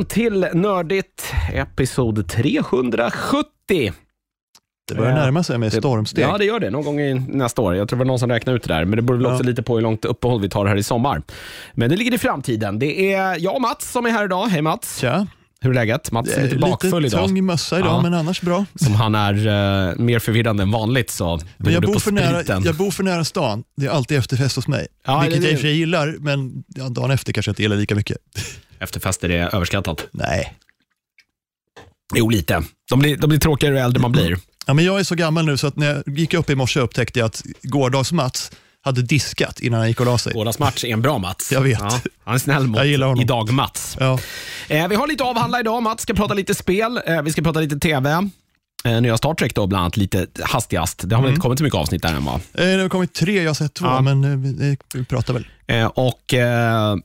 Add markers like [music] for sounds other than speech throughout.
Välkommen till Nördigt, episod 370. Det börjar närma sig med stormsteg. Ja, det gör det. Någon gång i nästa år. Jag tror det var någon som räknade ut det där, men det beror väl också lite på hur långt uppehåll vi tar här i sommar. Men det ligger i framtiden. Det är jag och Mats som är här idag. Hej Mats! Tja. Hur är läget? Mats är lite Lite bakfull idag. tung mössa idag, Ja. men annars bra. Som han är eh, mer förvirrande än vanligt, så det Men jag bor, för nära, jag bor för nära stan. Det är alltid efterfest hos mig. Ja, vilket det- jag i och för sig gillar, men ja, dagen efter kanske jag inte gillar lika mycket. Efterfester är överskattat. Nej. Jo, lite. De blir, de blir tråkigare ju äldre man blir. Ja, men jag är så gammal nu så att när jag gick upp i morse upptäckte jag att gårdags-Mats hade diskat innan han gick och la sig. Bådas match är en bra Mats. Jag vet. Ja, han är snäll mot Jag gillar honom. idag-Mats. Ja. Eh, vi har lite avhandla idag. Mats ska prata lite spel, eh, vi ska prata lite TV. Eh, nya Star Trek då, bland annat lite hastigast. Det har väl inte kommit så mycket avsnitt där än va? Eh, Det har kommit tre, jag har sett två, Ja. men eh, vi, vi pratar väl. Eh, och eh,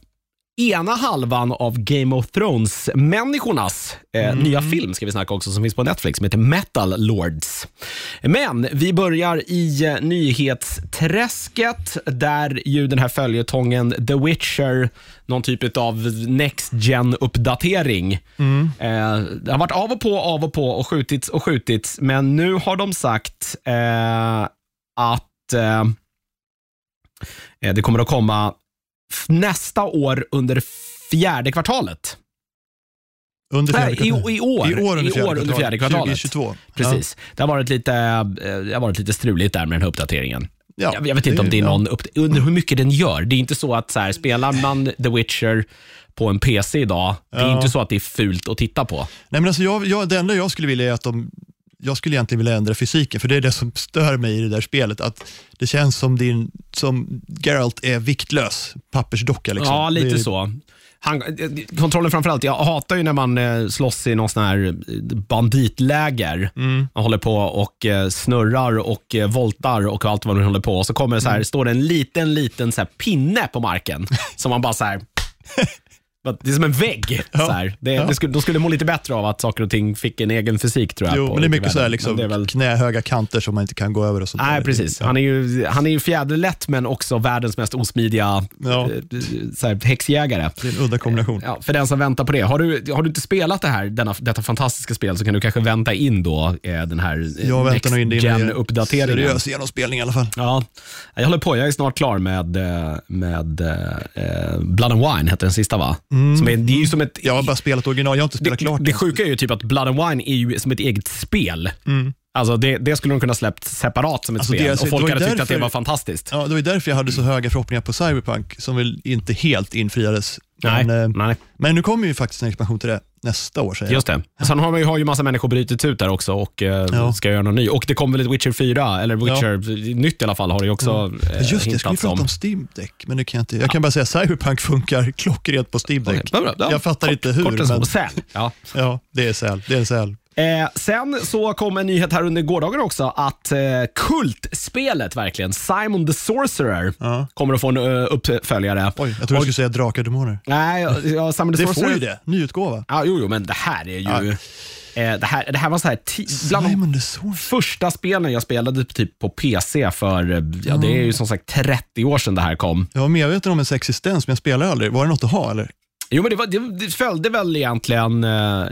ena halvan av Game of Thrones-människornas eh, nya film ska vi snacka också, som finns på Netflix, som heter Metal Lords. Men vi börjar i eh, nyhetsträsket, där ju den här följetongen The Witcher, någon typ av next gen-uppdatering. Eh, det har varit av och på, av och på och skjutits och skjutits, men nu har de sagt eh, att eh, eh, det kommer att komma nästa år under fjärde kvartalet. Under fjärde Nej, i, kvartalet. i år. I år under fjärde, under fjärde kvartalet. 2022. Precis. Det, har varit lite, eh, det har varit lite struligt där med den här uppdateringen. Ja. jag, jag vet inte om det är ja. någon upp, under hur mycket den gör. Det är inte så att så här, spelar man The Witcher på en PC idag, det är Ja. inte så att det är fult att titta på. Nej, men alltså jag, jag, det enda jag skulle vilja är att de jag skulle egentligen vilja ändra fysiken, för det är det som stör mig i det där spelet. Att Det känns som, din, som Geralt är viktlös pappersdocka. Liksom. Ja, lite det, så. Han, kontrollen framförallt. Jag hatar ju när man eh, slåss i någon sån här eh, banditläger. Mm. Man håller på och eh, snurrar och eh, voltar och allt vad man håller på. Och så kommer det så här, Mm. står det en liten, liten så här pinne på marken [laughs] som man bara så här... Det är som en vägg. Så här. Det, ja. det skulle, de skulle må lite bättre av att saker och ting fick en egen fysik tror jag. Jo, men det är mycket så här, liksom, väl, knähöga kanter som man inte kan gå över. och sånt Nej, där. precis. Ja. Han är ju, han är ju fjäderlätt men också världens mest osmidiga Ja. eh, så här, häxjägare. Det är en udda kombination. Ja, för den som väntar på det. Har du, har du inte spelat det här, denna, detta fantastiska spel så kan du kanske vänta in då eh, den här eh, Jag nog in Gen-uppdateringen. Seriös genomspelning i alla fall. Ja, jag håller på. Jag är snart klar med, eh, med eh, Blood and Wine, heter den sista va? Som är, det är ju som ett... Jag har bara spelat original, jag har inte spelat det, klart det än. sjuka är ju typ att Blood and Wine är ju som ett eget spel. Alltså det, det skulle de kunna släppt separat som ett Alltså, spel är- och folk hade tyckt att det därför- var fantastiskt. Ja, det var därför jag hade så höga förhoppningar på Cyberpunk, som väl inte helt infriades. Nej, Men, eh, nej. men nu kommer ju faktiskt en expansion till det nästa år, säger jag. Just det. Sen har, man ju, har ju massa människor brutits ut där också och eh, Ja. ska göra någon ny. Och det kommer väl ett Witcher 4, eller Witcher nytt i alla fall, har det ju också eh, Just det, jag skulle ju prata om. om Steam Deck, men det kan jag inte. Jag kan bara säga Cyberpunk funkar [laughs] klockrent på Steam Deck. Bra. Jag fattar Kort- inte hur, Kort och men Säl. Ja. ja, det är säl. Det är säl. Eh, sen så kom en nyhet här under gårdagen också att eh, kultspelet verkligen, Simon the Sorcerer, Ja. kommer att få en uh, uppföljare. Oj, jag tror du skulle säga Drakar och Demoner. Nej, ja, Simon the Det Sorcerer. får ju det, nyutgåva. Ja, jo, jo, men det här är ju... Ja. Eh, det, här, det här var så här, bland de första spelen jag spelade typ på PC för, eh, ja, det är ju som sagt 30 år sedan det här kom. Jag var medveten om ens existens, men jag spelar aldrig. Var det något att ha eller? Jo, men det, var, det, det följde väl egentligen... Eh,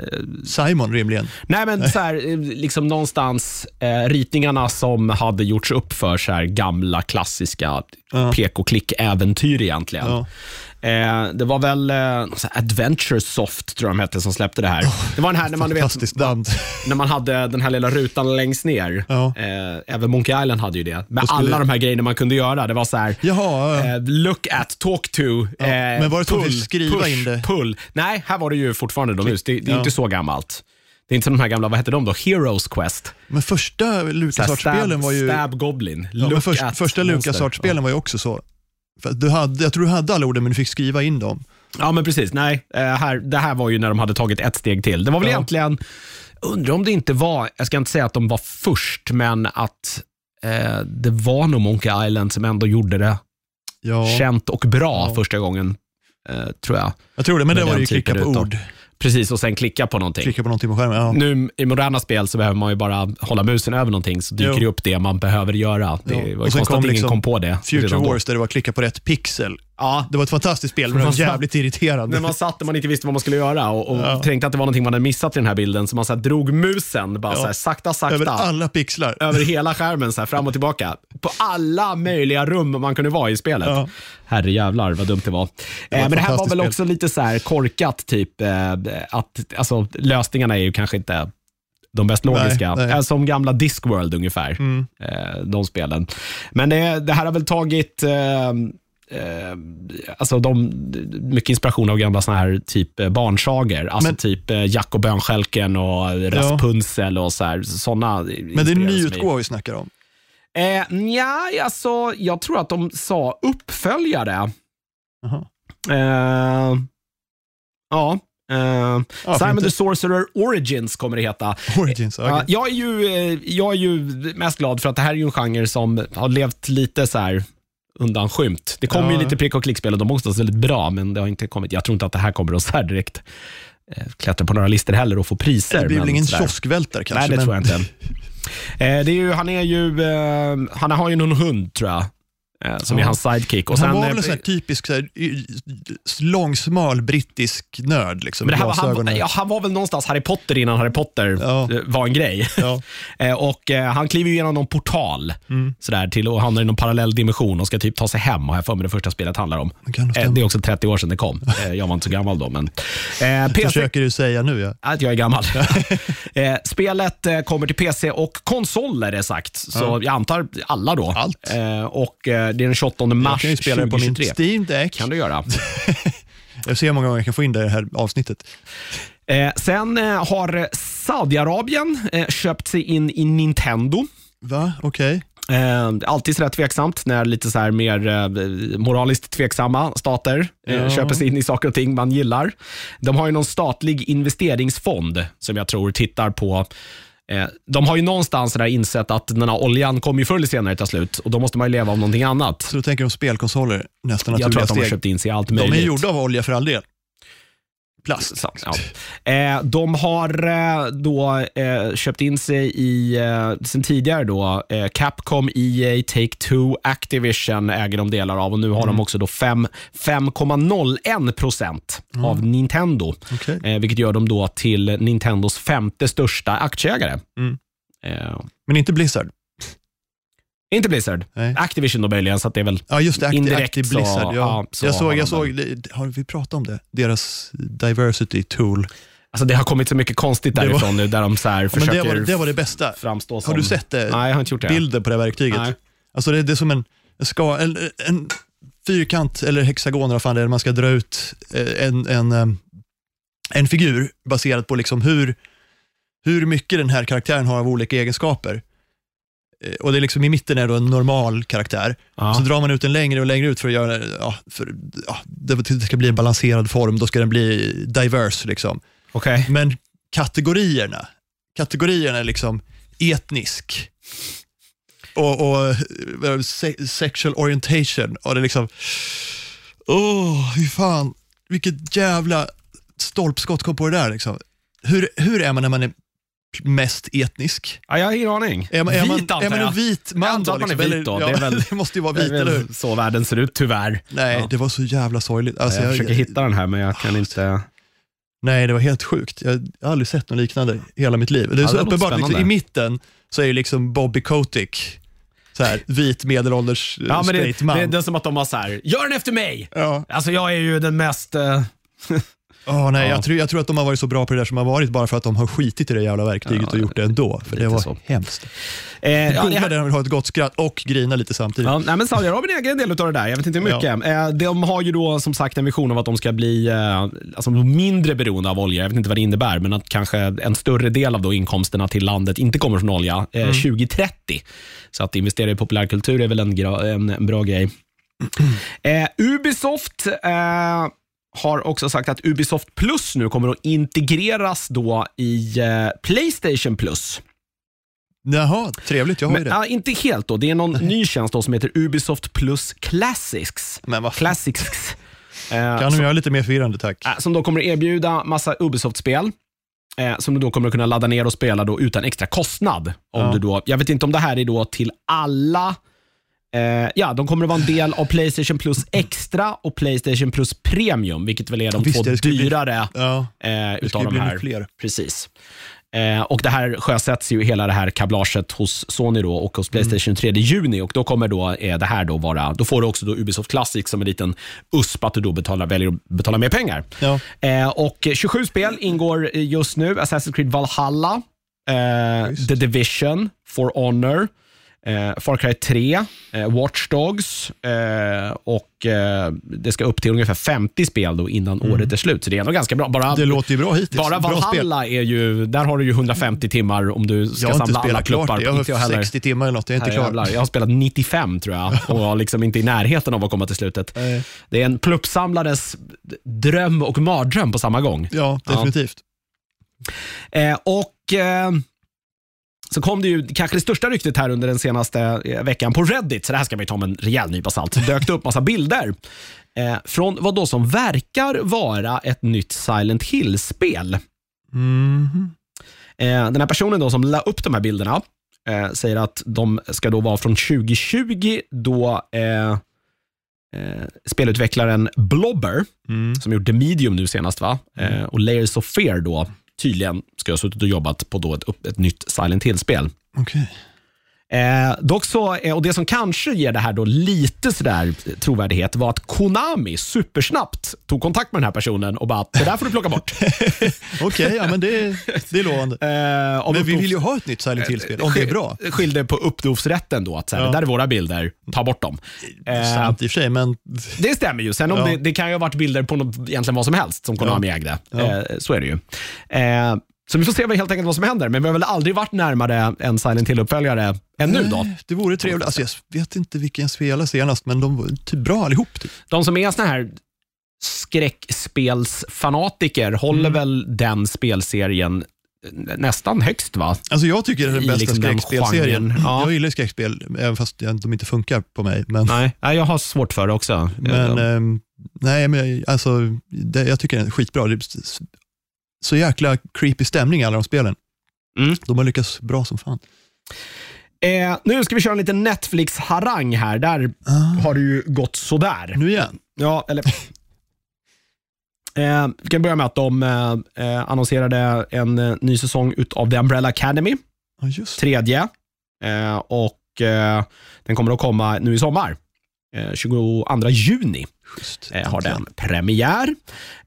Simon rimligen. nej, men så här, eh, liksom någonstans eh, ritningarna som hade gjorts upp för så här gamla klassiska Ja. pek och klick-äventyr egentligen. Ja. Eh, det var väl eh, Adventure Soft, tror jag de hette, som släppte det här. det var den här när man, vet, [laughs] när man hade den här lilla rutan längst ner. Ja. Eh, även Monkey Island hade ju det. Med skulle- alla de här grejerna man kunde göra. Det var så här, Jaha, ja. eh, look at, talk to, eh, men var det pull, skriva push, in det? pull. Nej, här var det ju fortfarande de hus. Det, det är Ja. inte så gammalt. Det är inte som de här gamla, vad hette de då? Heroes Quest. Men första Så här, LucasArts-spelen var ju... Stab Goblin. Ja, först, första monster. LucasArts-spelen var ju också så. Du hade, jag tror du hade alla orden, men du fick skriva in dem. Ja, men precis. Nej, eh, här, det här var ju när de hade tagit ett steg till. Det var väl Ja. egentligen, undrar om det inte var, jag ska inte säga att de var först, men att eh, det var nog Monkey Island som ändå gjorde det Ja, känt och bra Ja. första gången, eh, tror jag. jag tror det, men det var ju klicka på ord. Precis, och sen klicka på någonting. Klicka på någonting på skärmen. Ja. Nu i moderna spel så behöver man ju bara hålla musen över någonting så dyker Jo. det upp det man behöver göra. Det var ju konstigt att ingen liksom kom på det. Future redan då. Wars där det var klicka på rätt pixel Ja, Det var ett fantastiskt spel, men det var jävligt irriterande. när man satt och man inte visste vad man skulle göra och, och Ja. tänkte att det var någonting man hade missat i den här bilden, så man så drog musen bara Ja. så här, sakta, sakta. Över alla pixlar. över hela skärmen så här, fram och tillbaka. På alla möjliga rum man kunde vara i spelet. Ja. Herre jävlar vad dumt det var. var eh, men det här var väl spel. också lite så här korkat, typ eh, att alltså, lösningarna är ju kanske inte de mest logiska. Nej, nej. Eh, Som gamla Discworld ungefär, Mm. de spelen. Men det, det här har väl tagit eh, alltså de, mycket inspiration av gamla såna här typ eh, barnsagor. Alltså Men- typ eh, Jack och Bönstjälken och Rapunzel och så här, såna Men det är en nyutgåva vi snackar om. Eh, nja, alltså, jag tror att de sa uppföljare. Jaha. Eh, ja. Eh, Ja, Simon fint. the Sorcerer Origins kommer det heta. Origins, okej. Ja, jag, är ju, jag är ju mest glad för att det här är ju en genre som har levt lite så här undanskymt. Det kommer Ja, ju lite prick och klickspel och de är också väldigt bra, men det har inte kommit. Jag tror inte att det här kommer så här direkt eh, klättra på några listor heller och få priser. det blir väl ingen kioskvältare kanske? Nej, det men... tror jag inte. Eh, det är ju, han, är ju, eh, han har ju någon hund, tror jag, eh, som är hans sidekick. Och han sen, var eh, väl en sån typisk så här, y- långsmal brittisk nörd. Liksom, men det här var, han, ja, han var väl någonstans Harry Potter innan Harry Potter Ja. var en grej. [laughs] Eh, och eh, Han kliver ju igenom någon portal Mm. sådär, till och hamnar i någon parallell dimension och ska typ ta sig hem, har jag för mig det första spelet handlar om. Det Eh, är också 30 år sedan det kom. [laughs] Eh, jag var inte så gammal då. Men, eh, PC, försöker du säga nu ja. att jag är gammal. [laughs] spelet kommer till PC och konsoler är sagt. Så Ja. jag antar alla då. Allt. Och är den 28 mars Jag kan ju spela det på min 2023. Steam Deck. kan du göra. [laughs] Jag ser hur många gånger jag kan få in det det här avsnittet. Eh, sen eh, har Saudiarabien eh, köpt sig in i Nintendo. Va? Okej. Eh, alltid sådär tveksamt när lite så här mer eh, moraliskt tveksamma stater eh, Ja. köper sig in i saker och ting man gillar. De har ju någon statlig investeringsfond som jag tror tittar på de har ju någonstans där insett att den här oljan kommer ju förr eller senare ta slut och då måste man ju leva av någonting annat. Så då tänker de spelkonsoler, nästa Jag tror naturliga att de har köpt in sig i allt De möjligt. är gjorda av olja för all del. Plast. Så, ja. eh, de har eh, då eh, köpt in sig i, eh, sen tidigare då, eh, Capcom, EA, Take-Two, Activision äger de delar av och nu har de också då fem- 5,01 procent av Nintendo. Okej. Eh, vilket gör dem då till Nintendos femte största aktieägare. Mm. Men inte Blizzard. Inte Blizzard. Nej. Activision då möjligen, så att det är väl Ja, just det. Active, Indirekt Active så- Blizzard. Ja. ja, så jag såg, jag såg det, har vi pratat om det? Deras diversity tool. Alltså det har kommit så mycket konstigt Det var- därifrån nu, där de så här Ja, försöker det, var, det var det bästa. framstå som... Har du sett det? Nej, jag har inte gjort det. bilden på det här verktyget? Nej. Alltså det, det är som en, ska, en, en fyrkant eller hexagon eller fan det är, man ska dra ut eh, en, en, eh, en figur baserat på liksom hur, hur mycket den här karaktären har av olika egenskaper. Eh, Och det är liksom I mitten är då en normal karaktär. Ja. Så drar man ut den längre och längre ut för att göra ja, för, ja, det ska bli en balanserad form, då ska den bli diverse. Liksom. Okej. Men kategorierna, kategorierna är liksom etnisk och, och eh, se, sexual orientation och det är liksom, åh, hur fan, vilket jävla stolpskott kom på det där liksom. Hur, hur är man när man är mest etnisk? Ja, jag har ingen aning. Är man, är man, vit antar är man jag. en vit Jag man antar då? att man är liksom? vit då. Eller- Det är ja, väl- [laughs] det måste ju vara Det vit, eller hur? så världen ser ut tyvärr. Nej, Ja. det var så jävla sorgligt. Alltså, jag försöker hitta den här men jag kan inte... Nej, det var helt sjukt. Jag har aldrig sett något liknande i hela mitt liv. Det är Ja, så det uppenbart, liksom, i mitten så är ju liksom Bobby Kotick, så här, vit medelålders eh, Ja, men det, straight det, man. det är som att de har så här, gör den efter mig! ja. Alltså jag är ju den mest... eh, Åh, nej, Ja. jag, tror, jag tror att de har varit så bra på det där som har varit bara för att de har skitit i det jävla verktyget Ja, och gjort det ändå. För det var så. hemskt. eh, ja, Googla det här, och vill ha ett gott skratt och grina lite samtidigt. ja, nej, men Saudiarabien äger en del av det där. Jag vet inte hur mycket. Eh, de har ju då som sagt en vision av att de ska bli eh, alltså, mindre beroende av olja. Jag vet inte vad det innebär, men att kanske en större del av då inkomsterna till landet inte kommer från olja eh, 2030. Så att investera i populärkultur är väl en, en, en bra grej. Eh, Ubisoft eh, har också sagt att Ubisoft Plus nu kommer att integreras då i eh, Playstation Plus. Jaha, trevligt. Jag har ju Men, det. ja, inte helt då. Det är någon [laughs] ny tjänst då som heter Ubisoft Plus Classics. Men vad. Classics. [laughs] Eh, Kan de göra lite mer firande, tack? eh, som då kommer att erbjuda massa Ubisoft-spel. Eh, som du då kommer att kunna ladda ner och spela då utan extra kostnad. Om Ja. du då, jag vet inte om det här är då till alla Eh, ja, de kommer att vara en del av Playstation Plus Extra och Playstation Plus Premium, vilket väl är de Visst, två skulle bli- dyrare Ja, eh, utav de här. fler. Precis. Eh, och Det här sjösätts ju hela det här kablaget hos Sony då och hos Playstation 3 juni och då kommer då, eh, det här då vara, då får du också då Ubisoft Classic som en liten USP att du då betalar, väljer att betala mer pengar. Ja. Eh, och 27 spel ingår just nu. Assassin's Creed Valhalla, eh. The Division, For Honor, eh, Far Cry 3, eh, Watch Dogs eh, och eh, det ska upp till ungefär 50 spel då innan året är slut. Så det är ändå ganska bra. Bara, Mm. det låter ju bra hittills. bara. Valhalla är ju, där har du ju 150 timmar om du ska Jag har inte samla alla spelat klart pluppar. Jag har heller. 60 timmar eller något. Jag är inte klar. Jag har spelat 95 tror jag [laughs] och var liksom inte i närheten av att komma till slutet. Det är en pluppsamlares dröm och mardröm på samma gång. Ja, definitivt. Eh, och eh, så kom det ju kanske det största ryktet här under den senaste eh, veckan på Reddit, så det här ska vi ta med en rejäl nypa salt. Dök det upp massa bilder eh, från vad då som verkar vara ett nytt Silent Hill-spel. Mhm. Eh, den här personen då som la upp de här bilderna eh, säger att de ska då vara från 2020 då eh, eh, spelutvecklaren Blobber, Mm. som gjort The Medium nu senast, va? Eh, och Layers of Fear då, tydligen ska jag ha suttit och jobbat på då ett, ett nytt Silent Hill-spel. Okej. Eh, dock så, eh, och det som kanske ger det här då lite sådär trovärdighet var att Konami supersnabbt tog kontakt med den här personen och bara, det där får du plocka bort. [laughs] Okej, ja, men det, det är lovande. Eh, Men vi vill ju ha ett nytt Silent Hill-spel, om det är bra. Skil- Skilde på upphovsrätten då, att så här, Ja. det där är våra bilder, ta bort dem. Eh, Sant i och för sig, men det stämmer ju. Sen om Ja. det, det kan ju ha varit bilder på något, egentligen vad som helst som Konami ägde. Ja. Eh, så är det ju. Eh, så vi får se helt enkelt vad som händer, men vi har väl aldrig varit närmare en Silent Hill-uppföljare ännu då. Nej, det vore trevligt. Alltså, jag vet inte vilken jag spelade senast, men de var typ bra allihop. Typ. De som är såna här skräckspelsfanatiker håller Mm. väl den spelserien nästan högst va? Alltså, jag tycker det är den bästa liksom skräckspelserien. Ja. Jag gillar skräckspel, även fast de inte funkar på mig. Men, Nej, jag har svårt för det också. men Eh, ehm, nej, men alltså, det, jag tycker den är skitbra. Så jäkla creepy stämning i alla de spelen. Mm. De har lyckats bra som fan. Eh, nu ska vi köra en liten Netflix-harang här. Där har det ju gått sådär. Nu igen. Ja, eller... [laughs] Eh, vi kan börja med att de eh, eh, annonserade en eh, ny säsong av The Umbrella Academy, det. tredje. Eh, och eh, Den kommer att komma nu i sommar. Eh, 22 juni Schysst. eh, har den premiär.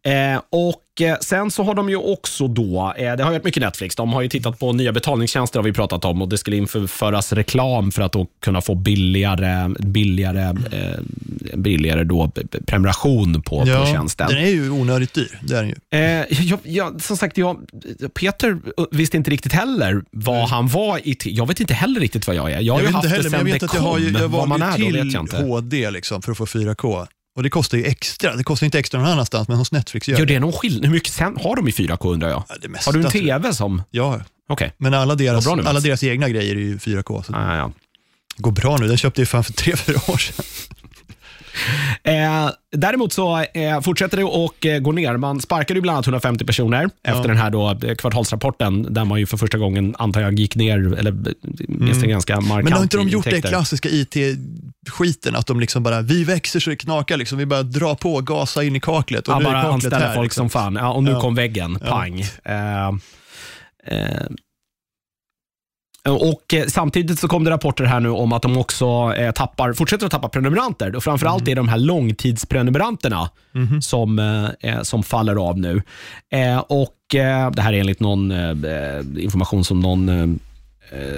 Eh, och eh, Sen så har de ju också då, eh, det har varit mycket Netflix, de har ju tittat på nya betalningstjänster har vi pratat om och det skulle införas reklam för att då kunna få billigare, billigare, eh, billigare då, prenumeration på, på Ja, tjänsten. den är ju onödigt dyr. Det är den ju. Jag, jag, som sagt, jag, Peter visste inte riktigt heller vad han var i. Jag vet inte heller riktigt vad jag är. Jag har Jag ju haft inte heller, det jag sen vet det att jag, har ju, kom. jag Vad man valde ju till jag inte. HD liksom, för att få 4K. Och det kostar ju extra. Det kostar inte extra någon annanstans, men hos Netflix gör Gör det. någon skillnad? Hur mycket sen har de i 4K undrar jag? Ja, det mesta, Har du en. TV som... Ja, Okej. men alla deras, alla deras egna grejer är ju 4K. Så ja, ja. det går bra nu. Den köpte jag fan för tre fyra år sedan. [laughs] Eh, däremot så eh, fortsätter det och eh, gå ner. Man sparkade ju bland annat 150 personer efter den här då, eh, kvartalsrapporten där man ju för första gången antar jag gick ner, eller eh, minst ganska markant Mm. Men har inte de gjort det klassiska IT-skiten? Att de liksom bara, vi växer så det knakar, liksom. vi bara drar på, gasa in i kaklet. Och Ja, nu bara anställa folk liksom. som fan. Ja, och nu Ja. kom väggen. Ja. Pang. Eh, eh, och eh, Samtidigt så kom det rapporter här nu om att de också eh, tappar, fortsätter att tappa prenumeranter. Och framförallt Mm. är det de här långtidsprenumeranterna Mhm. som, eh, som faller av nu. Och Det här är enligt någon information som någon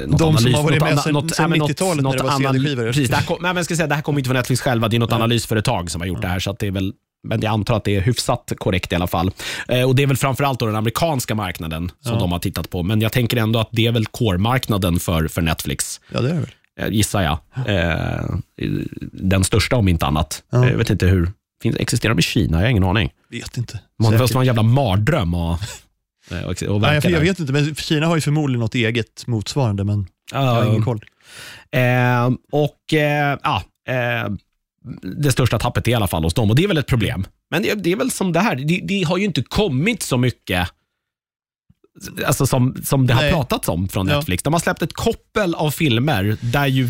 något De som har varit med något- 90-talet när det var CD-skivor. Precis, det här kom, nej, men jag ska säga, det här kommer inte från Netflix själva, det är något analysföretag som har gjort det här. Så det är väl, men jag antar att det är hyfsat korrekt i alla fall. Eh, och Det är väl framförallt då den amerikanska marknaden som Ja. de har tittat på. Men jag tänker ändå att det är väl core-marknaden för, för Netflix, Ja, det är det väl. eh, gissar jag. Eh, den största om inte annat. Ja. Eh, Jag vet inte hur, finns, existerar de i Kina? Jag har ingen aning. Vet inte. Man, det måste vara en jävla mardröm [laughs] eh, och, och Nej, jag, jag vet inte, men Kina har ju förmodligen något eget motsvarande, men jag har ingen koll. Eh, och eh, ja, det största tappet är i alla fall hos dem och det är väl ett problem. Men det, det är väl som det här, det, det har ju inte kommit så mycket alltså som, som det har Nej. pratats om från Ja. Netflix. De har släppt ett koppel av filmer där ju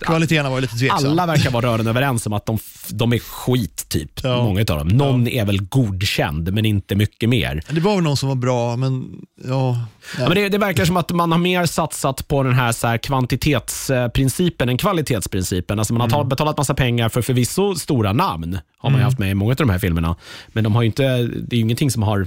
Kvaliteten var lite tveksam. alla verkar vara rörande överens om att de, de är skit, typ. Ja. Många av dem. Någon är väl godkänd, men inte mycket mer. Det var väl någon som var bra, men ja. Ja, men det, det verkar som att man har mer satsat på den här, så här kvantitetsprincipen än kvalitetsprincipen. Alltså man har Mm. ta- betalat massa pengar för förvisso stora namn, har man ju haft med i många av de här filmerna. Men de har ju inte, det är ju ingenting som har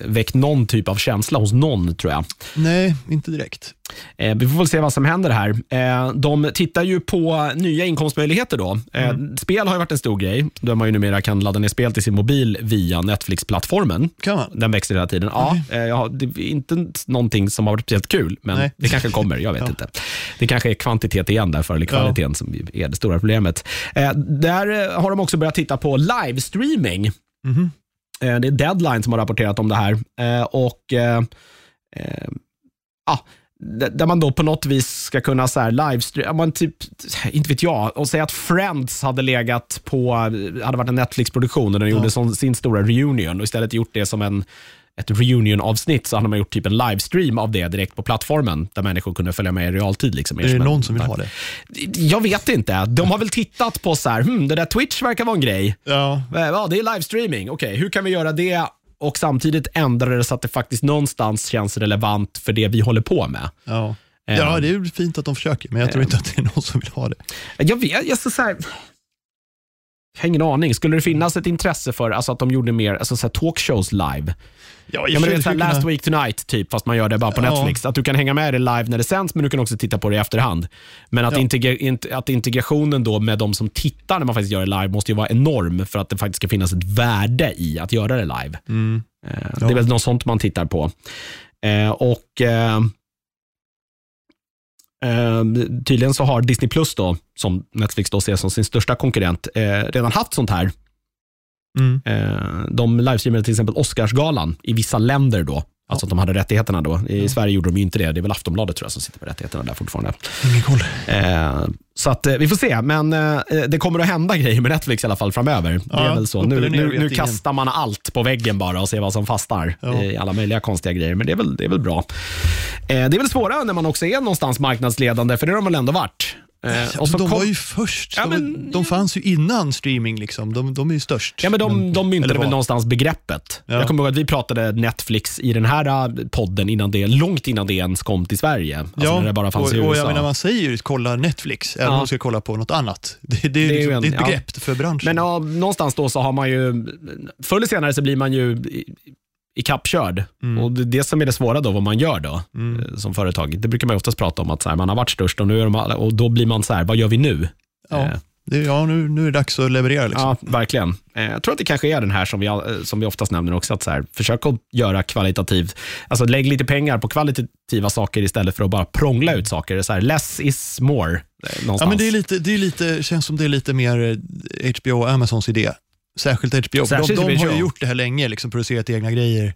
väckt någon typ av känsla hos någon, tror jag. Nej, inte direkt. Eh, vi får väl se vad som händer här. Eh, de tittar ju på nya inkomstmöjligheter. då. Eh, Spel har ju varit en stor grej, där man ju numera kan ladda ner spel till sin mobil via Netflix-plattformen. Kan man? Den växer hela tiden. Ja, eh, ja, det är inte någonting som har varit speciellt kul, men Nej. det kanske kommer. Jag vet Ja. inte. Det kanske är kvantitet igen därför, eller kvaliteten som är det stora problemet. Eh, där har de också börjat titta på livestreaming. Mhm. Eh, det är Deadline som har rapporterat om det här. Eh, och eh, eh, ja, där man då på något vis ska kunna så här livestreama, man typ, inte vet jag, och säga att Friends hade legat på, hade varit en Netflix-produktion och den gjorde som, sin stora reunion och istället gjort det som en ett reunion-avsnitt så hade man gjort typ en livestream av det direkt på plattformen där människor kunde följa med i realtid. Liksom, Är det någon som vill ha det? Jag vet inte. De har väl tittat på så här, hmm, det där Twitch verkar vara en grej. Ja. Eh, Ja, det är livestreaming. Okej, hur kan vi göra det och samtidigt ändra det så att det faktiskt någonstans känns relevant för det vi håller på med? Ja. Eh. ja, det är fint att de försöker, men jag tror inte att det är någon som vill ha det. Jag vet, jag, så så här, jag har ingen aning. Skulle det finnas ett intresse för alltså, att de gjorde mer alltså, så här, talkshows live? Ja, Ja, men det är så här, last week tonight, typ, fast man gör det bara på Ja. Netflix. Att du kan hänga med det live när det sänds, men du kan också titta på det i efterhand. Men att, Ja. integra- int- att integrationen då med de som tittar när man faktiskt gör det live måste ju vara enorm för att det faktiskt ska finnas ett värde i att göra det live. Mm. Eh, Det är väl något sånt man tittar på. Eh, och eh, Tydligen så har Disney Plus, då, som Netflix då ser som sin största konkurrent, redan haft sånt här. Mm. Eh, de livestreamade till exempel Oscarsgalan i vissa länder då. Alltså att de hade rättigheterna då. I Sverige gjorde de ju inte det. Det är väl Aftonbladet tror jag som sitter med rättigheterna där fortfarande. Ingen koll. Eh, så att, eh, vi får se, men eh, det kommer att hända grejer med Netflix i alla fall framöver. det är Ja, väl så. Nu, nu, nu ingen. kastar man allt på väggen bara och ser vad som fastnar Ja. i alla möjliga konstiga grejer. Men det är väl, det är väl bra. Eh, det är väl svårare när man också är någonstans marknadsledande, för det har de väl ändå varit. Eh, Och så de kom- var ju först. Ja, de, men- de fanns ju innan streaming. Liksom. De, de är ju störst. Ja, men de, de myntade väl någonstans begreppet. Ja. Jag kommer ihåg att vi pratade Netflix i den här äh, podden innan det, långt innan det ens kom till Sverige. Alltså ja, när det bara fanns och, i USA. och jag menar, man säger ju kolla Netflix, även Ja. om man ska kolla på något annat. Det, det, är, är liksom, en- det är ett ja. begrepp för branschen. Men ja, någonstans då så har man ju, förr eller senare så blir man ju ikappkörd. Mm. Och det det som är det svåra då, vad man gör då eh, som företag. Det brukar man oftast prata om, att så här, man har varit störst och, nu är de alla, och då blir man så här, vad gör vi nu? ja, Eh, det, ja nu, nu är det dags att leverera. Liksom. Ja, verkligen. Eh, Jag tror att det kanske är den här som vi, som vi oftast nämner också, att så här, försök att göra kvalitativt, alltså lägg lite pengar på kvalitativa saker istället för att bara prångla ut saker. Så här, less is more, någonstans. Ja, men det är lite, det är lite, känns som det är lite mer HBO och Amazons idé. Särskilt HBO. Särskilt de, de har ju gjort det här länge, liksom, producerat egna grejer.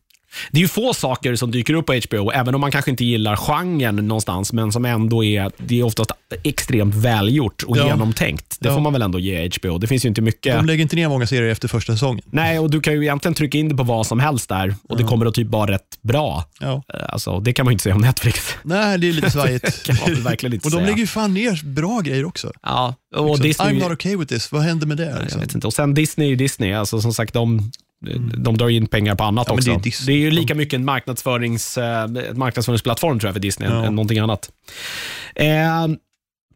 Det är ju få saker som dyker upp på HBO, även om man kanske inte gillar genren någonstans, men som ändå är, det är oftast extremt välgjort och Ja. genomtänkt. Det Ja. får man väl ändå ge HBO. Det finns ju inte mycket. De lägger inte ner många serier efter första säsongen. Nej, och du kan ju egentligen trycka in det på vad som helst där och det kommer att typ vara rätt bra. Ja. Eh, Alltså, det kan man ju inte säga om Netflix. Nej, det är lite svajigt. [laughs] kan man verkligen inte och de säga. lägger ju fan ner bra grejer också. Ja, och Liksom, Disney... I'm not okay with this, vad händer med det? Jag Liksom? vet inte. Och sen Disney är ju Disney. Alltså, som sagt, de, de drar in pengar på annat Ja, också. det Det är är, Disney. ju lika mycket en marknadsförings, eh, ett marknadsföringsplattform tror jag för Disney än, Ja. än någonting annat. Eh,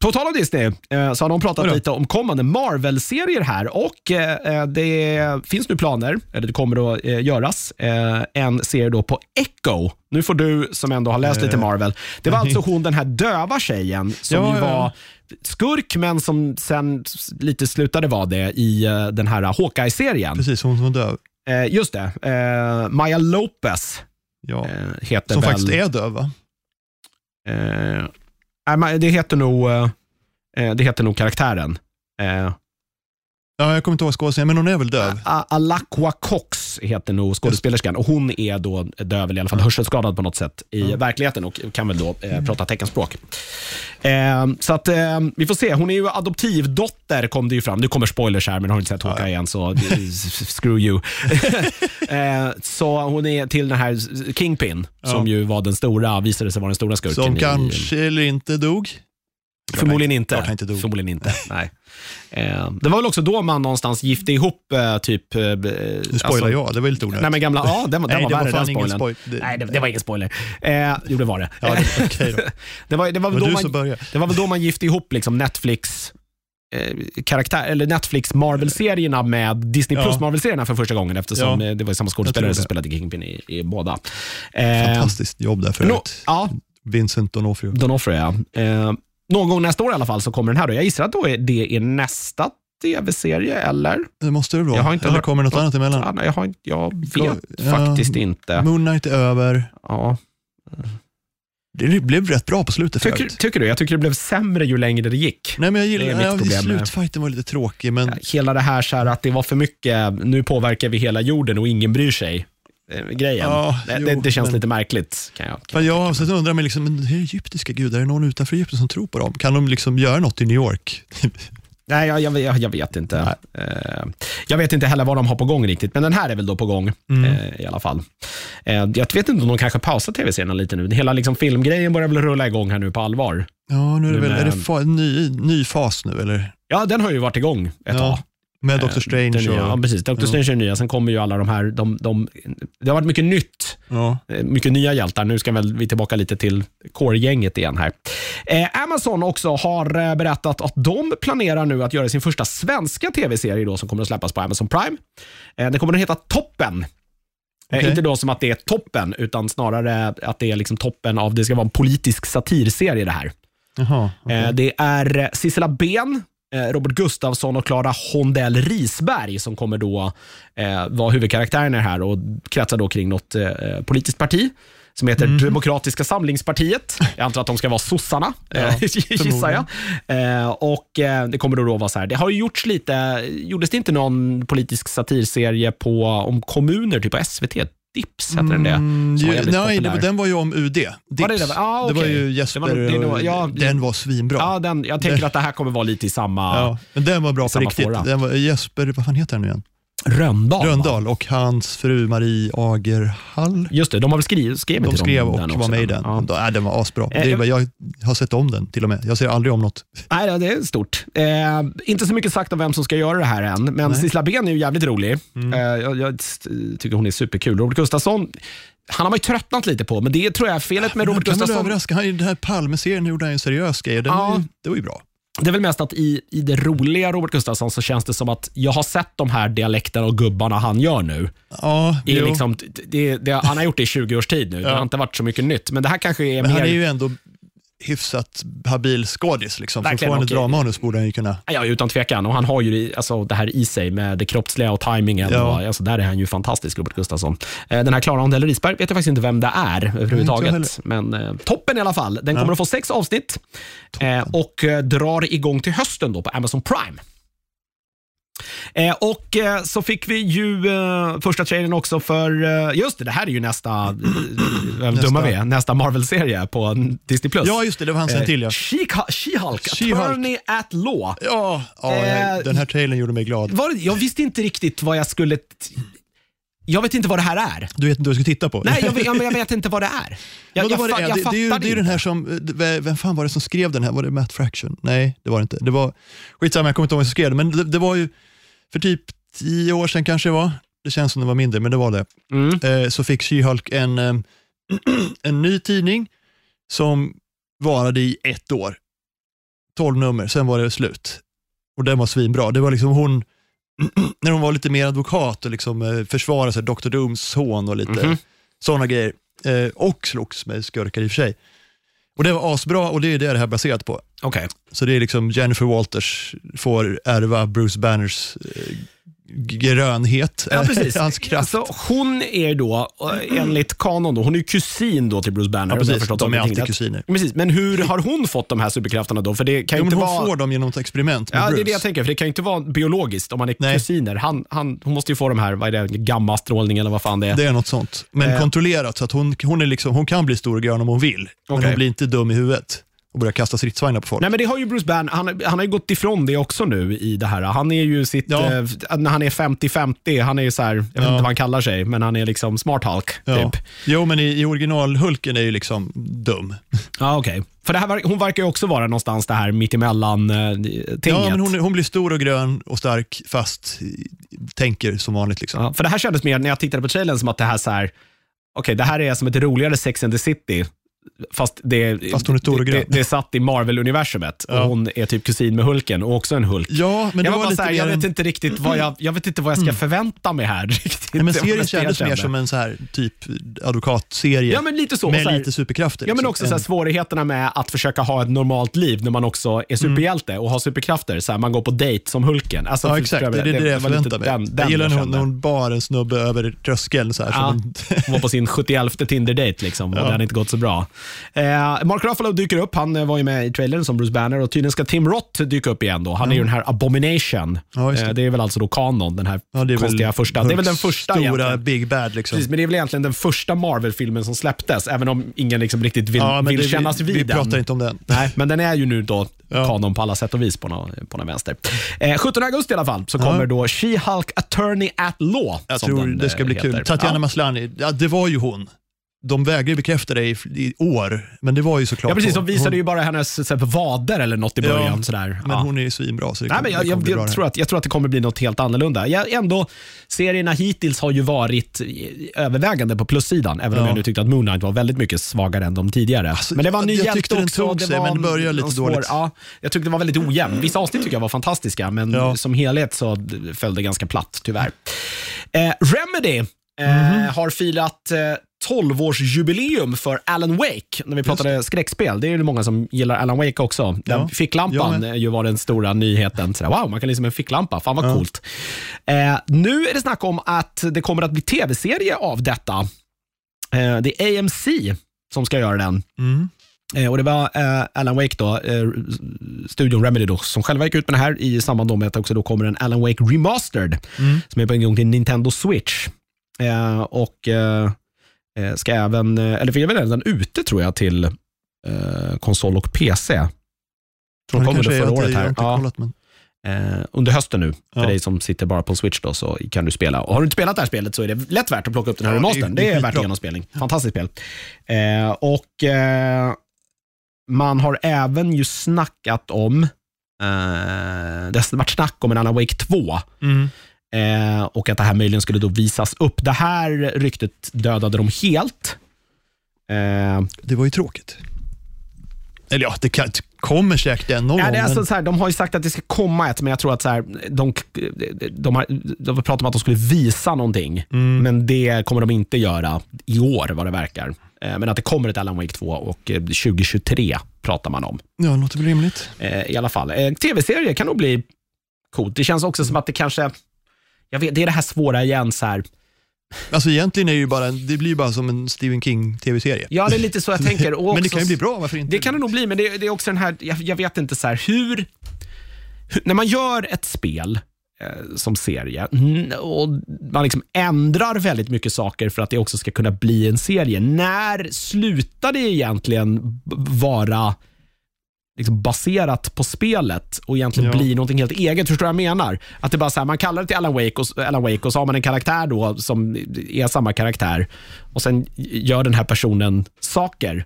på tal om Disney eh, så har de pratat lite om kommande Marvel-serier här och eh, det finns nu planer, eller det kommer att eh, göras, eh, en serie då på Echo. Nu får du som ändå har läst lite Eh. Marvel. Det var alltså hon den här döva tjejen som Ja, ju var skurk men som sen lite slutade vara det i eh, den här Hawkeye-serien. Precis, hon som var döv. Eh, just det. Eh, Maya Lopez Ja. eh, heter Som väl... faktiskt är döv va? Eh, det heter nog eh, eh, det heter nog karaktären. Eh, Ja, jag kommer inte ihåg skådespelaren, men hon är väl döv? Alakwa Cox heter nog skådespelerskan och hon är då döv, eller i alla fall hörselskadad på något sätt i verkligheten och kan väl då eh, prata teckenspråk. Eh, så att eh, vi får se. Hon är ju adoptivdotter kom det ju fram. Nu kommer spoilers här, men har inte sett Hawkeye än så [laughs] screw you. [laughs] eh, så hon är till den här Kingpin, som ju var den stora, visade sig vara den stora skurken. Som i- kanske eller inte dog. Förmodligen inte. klart han inte dog. Förmodligen inte. [laughs] Nej. Eh, det var väl också då man någonstans gifte ihop eh, typ... Eh, Nu spoilar jag, det var lite onödigt. Nej men gamla, ja den, var- den [laughs] Nej, var det var värre fan den spoilern. spoil- det- Nej det, det var ingen spoiler. Eh, jo det var det. Ja, det, [laughs] okej då. det, var, det, var var då man, började. det var väl då man gifte ihop liksom Netflix eh, karaktär, eller Netflix Marvel-serierna med Disney Ja. Plus Marvel-serierna för första gången eftersom Ja. det var samma Jag skådespelare som spelade Kingpin i, i båda. Fantastiskt jobb där för no, ja, Vincent D'Onofrio. Donofrio ja. Eh, någon gång nästa år i alla fall så kommer den här. Då. Jag gissar att då är det är nästa tv-serie, eller? Det måste det vara. Jag har inte Eller hört kommer något något. annat emellan? Jag, har, jag vet Ja, faktiskt inte. Moon Knight är över. Ja. Det blev rätt bra på slutet Tycker, tycker du? Jag tycker det blev sämre ju längre det gick. Nej, men jag Det är gillar mitt ja, problem med- Slutfighten var lite tråkig, men Hela det här, så här att det var för mycket, nu påverkar vi hela jorden och ingen bryr sig. Grejen. Ja, det, jo, det, det känns men- lite märkligt. Kan jag, kan jag ja, tänka sen mig. undrar man liksom, men det är egyptiska gudar, är det någon utanför Egypten som tror på dem? Kan de liksom göra något i New York? [laughs] Nej, jag, jag, jag, jag vet inte. Eh, jag vet inte heller vad de har på gång riktigt, men den här är väl då på gång Mm. eh, i alla fall. Eh, jag vet inte om de kanske pausar tv-serierna lite nu. Hela liksom, filmgrejen börjar väl rulla igång här nu på allvar. Ja, nu är det Nu väl, är det med- fa- en ny, ny fas nu eller? Ja, den har ju varit igång ett Ja, tag. Med Eh, Doctor Strange nya, och... Ja, precis. Doctor ja. Strange är nya. Sen kommer ju alla de här, de, de, det har varit mycket nytt. Ja. Eh, Mycket nya hjältar. Nu ska väl vi tillbaka lite till core-gänget igen här. Eh, Amazon också har eh, berättat att de planerar nu att göra sin första svenska tv-serie då, som kommer att släppas på Amazon Prime. Eh, den kommer att heta Toppen. Okej. Inte då som att det är toppen, utan snarare att det är liksom toppen av, det ska vara en politisk satirserie det här. Jaha. Eh, Det är Sissela Ben, Robert Gustafsson och Klara Hondell Risberg som kommer då eh, vara huvudkaraktärerna här och kretsar då kring något eh, politiskt parti som heter Mhm. Demokratiska samlingspartiet. Jag antar att de ska vara sossarna, Ja, eh, [laughs] gissar jag. Eh, och eh, Det kommer då, då vara så här, det har ju gjorts lite, gjordes det inte någon politisk satirserie på, om kommuner, typ på SVT? Dips heter den det? Mm, var nej, det, den var ju om UD. Dips. Var det det? Ah, det var ju Det Jesper, var nog- det är nog- ja, den var svinbra. Ja, den, jag tänker att det här kommer vara lite i samma Ja, men den var bra på riktigt. var, Jesper, vad fan heter han nu igen? Röndahl. Röndahl och hans fru Marie Agerhall. Just det, de har väl skrivit, skrivit De skrev och var med i den. Ja. Ja. den var asbra. Eh, Det är, jag- bara- jag har sett om den till och med. Jag ser aldrig om något. Nej, det är stort. Eh, inte så mycket sagt om vem som ska göra det här än, men Nej. Sissela Ben är ju jävligt rolig. Mm. Eh, jag, jag tycker hon är superkul. Robert Gustafsson, han har man ju tröttnat lite på, men det tror jag är felet med Robert Gustafsson. överraska. Han, I den här Palme-serien gjorde han ju en seriös grej. Den Ja. var ju, det var ju bra. Det är väl mest att i, i det roliga Robert Gustafsson så känns det som att jag har sett de här dialekterna och gubbarna han gör nu. Ja, I liksom, det, det, han har gjort det i 20 års tid nu. Det Ja. har inte varit så mycket nytt, men det här kanske är Men mer... han är ju ändå hyfsat habil skådis. Liksom. För att Verkligen, få en och- dragmanus borde han ju kunna. Ja, utan tvekan. Och han har ju alltså, det här i sig med det kroppsliga och tajmingen. Ja. Och, alltså, där är han ju fantastisk, Robert Gustafsson. Eh, den här Klara Hondell Risberg vet jag faktiskt inte vem det är överhuvudtaget. Men eh, toppen i alla fall. Den kommer att få sex avsnitt eh, och eh, drar igång till hösten då på Amazon Prime. Eh, och eh, så fick vi ju eh, första trailern också för, eh, just det, det här är ju nästa, eh, Nästa. dumma vi är, nästa Marvel-serie på Disney+. Plus. Ja, just det. Det var han sen till ja. She-Hulk, She-Hulk. Attorney at Law. Ja, ja Eh, den här trailern gjorde mig glad. Var, jag visste inte riktigt vad jag skulle... Jag vet inte vad det här är. Du vet inte vad du ska titta på? Nej, jag vet, jag [laughs] vet inte vad det är. Jag, jag, var det, jag det, det, är ju, det är ju den här som, vem fan var det som skrev den här? Var det Matt Fraction? Nej, det var det inte. Det var, skitsamma, jag kommer inte ihåg vem som skrev den, men det, det var ju för typ tio år sedan kanske det var. Det känns som det var mindre, men det var det. Mm. Eh, så fick She-Hulk en, eh, [clears throat] en ny tidning som varade i ett år. 12 nummer, sen var det slut. Och den var svinbra. Det var liksom hon, [clears throat] när hon var lite mer advokat och liksom eh, försvarade sig, Dr. Dooms son och lite Mhm. sådana grejer. Eh, och slogs med skurkar i och för sig. Och det var asbra och det är det det här är baserat på. Okej. Så det är liksom Jennifer Walters får ärva Bruce Banners eh, grönhet, Ja, precis. hans kraft. Alltså, hon är då, eh, enligt kanon, då, hon är ju kusin då till Bruce Banner. Ja, precis. De är alltid kusiner. Precis. Men hur har hon fått de här superkrafterna då? För det kan Jo, inte hon vara... får dem genom ett experiment med Ja, det Bruce. är det jag tänker. För Det kan ju inte vara biologiskt om man är Nej. kusiner. Han, han, hon måste ju få de här, vad är det, gammastrålning eller vad fan det är. Det är något sånt. Men Eh. kontrollerat, så att hon, hon, är liksom, hon kan bli stor och grön om hon vill. Men hon blir inte dum i huvudet och börjar kasta stridsvagnar på folk. Nej men det har ju Bruce Banner, han, han har ju gått ifrån det också nu i det här. Han är ju sitt, Ja. eh, när han är 50-50, han är ju så här, jag vet Ja. inte vad han kallar sig, men han är liksom smart Hulk. ja. Typ. Jo, men i, i original-Hulken är ju liksom dum. Ja, okej. För det här, hon verkar ju också vara någonstans det här mittemellan eh. Ja, men hon, hon blir stor och grön och stark fast tänker som vanligt. Liksom. Ja, för det här kändes mer, när jag tittade på trailern, som att det här så här, okej, det här är som ett roligare Sex and the City. Fast det, Fast hon är stor och det, grön. det, det är satt i Marvel-universumet Ja. och hon är typ kusin med Hulken och också en Hulk. Ja, men det jag, var lite här, jag, vet en- inte riktigt vad jag, jag vet inte vad jag ska förvänta mig här. [laughs] Riktigt. Nej, men Det serien det jag kändes mer som en så här, typ advokatserie Ja, men lite så. med så här, lite superkrafter. Ja, men liksom. också så här, svårigheterna med att försöka ha ett normalt liv när man också är superhjälte och har superkrafter. Så här, man går på dejt som Hulken. Alltså, Ja, exakt. Det jag är det, det jag var lite förväntar mig. Den, den jag gillar när hon, när hon bar en snubbe över tröskeln. Så här, Ja. en, Hon var på sin 71 Tinder-date liksom, och Ja. det hade inte gått så bra. Eh, Mark Ruffalo dyker upp. Han eh, var ju med i trailern som Bruce Banner och tydligen ska Tim Roth dyka upp igen. Då. Han är ju den här Abomination. Ja, just det. Eh, det är väl alltså då kanon, den här ja, det konstiga första. Det är väl den första Stora egentligen. Big Bad. Liksom. Precis, men det är väl egentligen den första Marvel-filmen som släpptes, även om ingen liksom riktigt vill, ja, vill det, kännas vi, vid vi den. pratar inte om den. Nej, men den är ju nu då [laughs] kanon på alla sätt och vis på någon, på någon vänster. Eh, 17 augusti i alla fall så kommer då She-Hulk Attorney at Law. Jag tror det ska eh, bli heter. kul. Tatjana Ja. Maslany, ja, det var ju hon. De vägrar ju bekräfta det i, i år, men det var ju såklart Ja, precis. De visade hon, ju bara hennes så här, vader eller något i Ja, början. sådär. Men ja. hon är ju svinbra, så det Nej, kommer, men jag, jag, jag, tror att, jag tror att det kommer bli något helt annorlunda. Jag, ändå, serierna hittills har ju varit i- övervägande på plussidan, även om Ja. jag nu tyckte att Moon Knight var väldigt mycket svagare än de tidigare. men det var en ny jag hjälte tyckte den tog sig, men det började lite svår, dåligt. Ja, jag tyckte det var väldigt ojämn. Vissa avsnitt tycker jag var fantastiska, men Ja. som helhet så föll det ganska platt, tyvärr. Eh, Remedy eh, Mhm. har firat eh, 12-årsjubileum för Alan Wake. När vi pratade skräckspel, det är det många som gillar Alan Wake också. Den Ja, ficklampan eh, ju var den stora nyheten. Sådär, wow, man kan liksom en ficklampa. Fan vad coolt. Eh, nu är det snack om att det kommer att bli tv-serie av detta. Eh, det är AMC som ska göra den. Mm. Eh, och Det var eh, Alan Wake, då, eh, studion Remedy, då, som själva gick ut med det här i samband med att det också då kommer en Alan Wake Remastered, Mm. som är på en gång till Nintendo Switch. Eh, och eh, ska även, eh, eller är väl redan ute tror jag till eh, konsol och PC. Tror de Det kom kanske under är, jag förra året jag här. Ja, kollat, men... eh, under hösten nu. För Ja. dig som sitter bara på Switch då, så kan du spela. Och har du inte spelat det här spelet så är det lätt värt att plocka upp den här Ja, det är- remastern. det Det är är, värt skitbra. genomspelning. Fantastiskt spel. Eh, och eh, man har även ju snackat om, eh, det har varit snack om en Alan Wake 2. Mm. Eh, och att det här möjligen skulle då visas upp. Det här ryktet dödade de helt. Eh, Det var ju tråkigt. Eller ja, det kan, kommer säkert en någon Ja, det är alltså så här, de har ju sagt att det ska komma ett, men jag tror att så här, de, de, har, de pratat om att de skulle visa någonting, Mm. men det kommer de inte göra i år vad det verkar. Eh, Men att det kommer ett Alan Wake 2 och eh, 2023 pratar man om. Ja, det låter väl rimligt. Eh, I alla fall. Eh, Tv-serie kan nog bli coolt. Det känns också som att det kanske, jag vet, det är det här svåra igen, så här. Alltså egentligen är det ju bara, det blir bara som en Stephen King tv-serie. ja det är lite så jag [laughs] tänker. Men det också kan ju bli bra, varför inte? Det kan det nog bli, men det, det är också den här, jag, jag vet inte så här, hur, hur när man gör ett spel eh, som serie och man liksom ändrar väldigt mycket saker för att det också ska kunna bli en serie. När slutar det egentligen vara liksom baserat på spelet och egentligen Ja. blir någonting helt eget. Förstår du vad jag menar? Att det bara så här, man kallar det till Alan Wake, och, Alan Wake och så har man en karaktär då som är samma karaktär och sen gör den här personen saker.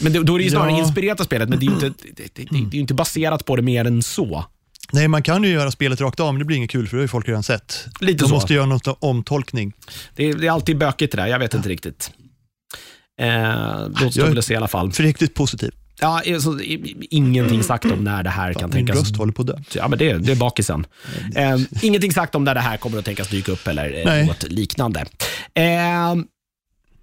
Men då är det ju snarare Ja. inspirerat av spelet, men det är ju inte, det, det, det, är ju inte baserat på det mer än så. Nej, man kan ju göra spelet rakt av, men det blir inget kul för det har ju folk redan sett. Lite De så. måste göra något omtolkning. Det, är- det är alltid bökigt det där, jag vet inte riktigt. Eh, låt oss se i alla fall. Försiktigt positiv. Ja, alltså, ingenting sagt om när det här kan Min tänkas röst håller på att dö. Ja, men det, det är bakisen. Eh, ingenting sagt om när det här kommer att tänkas dyka upp eller eh, Nej. något liknande. Eh,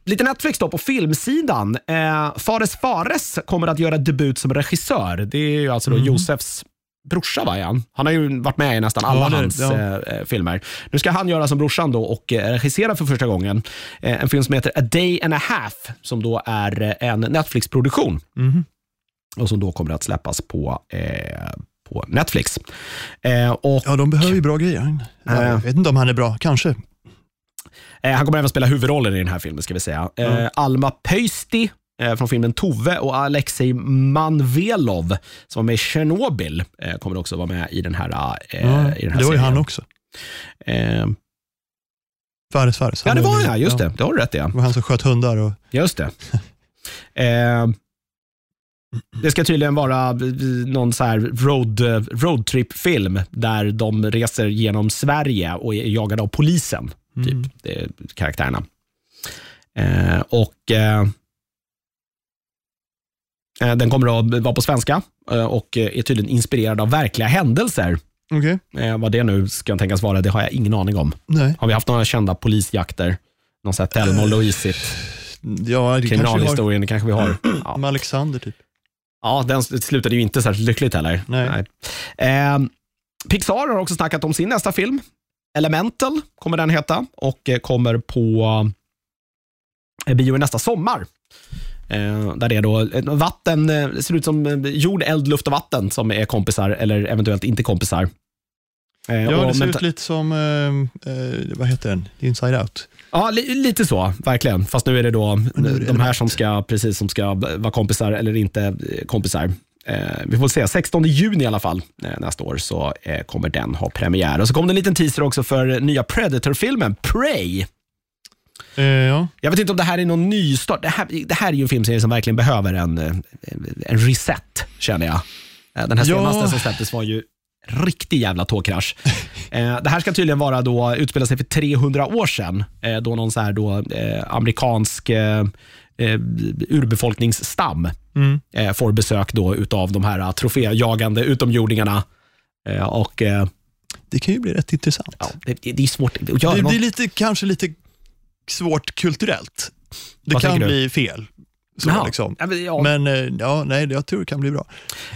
lite Netflix då på filmsidan. Eh, Fares Fares kommer att göra debut som regissör. Det är ju alltså då Josefs brorsa, va, han? Han har ju varit med i nästan alla Ja, det- hans ja. eh, eh, filmer. Nu ska han göra som brorsan då och eh, regissera för första gången eh, en film som heter A Day and a Half, som då är en Netflix-produktion Mhm. Och som då kommer att släppas på, eh, på Netflix. Eh, och, Ja, de behöver ju bra grejer. Han- Eh. Jag vet inte om han är bra, kanske. eh, han kommer även spela huvudrollen i den här filmen, ska vi säga. Ja. Alma Pöysti eh, från filmen Tove och Alexej Manvelov, som var med i Chernobyl, eh, kommer också vara med i den här, Ja, i den här det var ju serien. han också. Fares Fares. ja, det var ja, just det. Det har du rätt i. Ja. Det var han som sköt hundar. Och, Just det. [laughs] Eh, det ska tydligen vara eh, någon så här road, roadtrip-film där de reser genom Sverige och är jagade av polisen. Mm. Typ, är karaktärerna. Eh, och eh, eh, Den kommer att vara på svenska eh, och är tydligen inspirerad av verkliga händelser. Okej. Eh, vad det nu ska tänkas vara, det har jag ingen aning om. Nej. Har vi haft några kända polisjakter? Någon sån här Thelma och Louise-it? Ja, kanske. Kriminalhistorien, det kanske vi har. [clears throat] Ja. Med Alexander typ. Ja, den slutade ju inte särskilt lyckligt heller. Nej. Eh, Pixar har också snackat om sin nästa film. Elemental kommer den heta och eh, kommer på eh, bio nästa sommar. Eh, där det är då vatten, eh, det ser ut som jord, eld, luft och vatten som är kompisar eller eventuellt inte kompisar. Eh, Ja, det ser ut lite som, eh, eh, vad heter den? Inside Out. Ja, li lite så, verkligen. Fast nu är det då nu är det de här som ska, precis som ska vara kompisar eller inte kompisar. Eh, vi får se, 16 juni i alla fall eh, nästa år så eh, kommer den ha premiär. Och så kom det en liten teaser också för nya Predator-filmen, Prey. Eh, ja. Jag vet inte om det här är någon nystart. Det här, det här är ju en filmserie som verkligen behöver en, eh, en reset, känner jag. Eh, Den här Ja. senaste som släpptes var ju riktig jävla tågkrasch. [laughs] Eh, det här ska tydligen vara då, utspela sig för 300 år sedan, eh, då någon så här då, eh, amerikansk eh, urbefolkningsstam Mm. får besök då utav de här troféjagande utomjordingarna. Och Det kan ju bli rätt intressant. ja, det, det är svårt att göra det något. lite, kanske lite svårt kulturellt. Det Vad kan bli fel. Så, liksom. Ja, men, ja. Eh, ja, nej, jag tror det kan bli bra.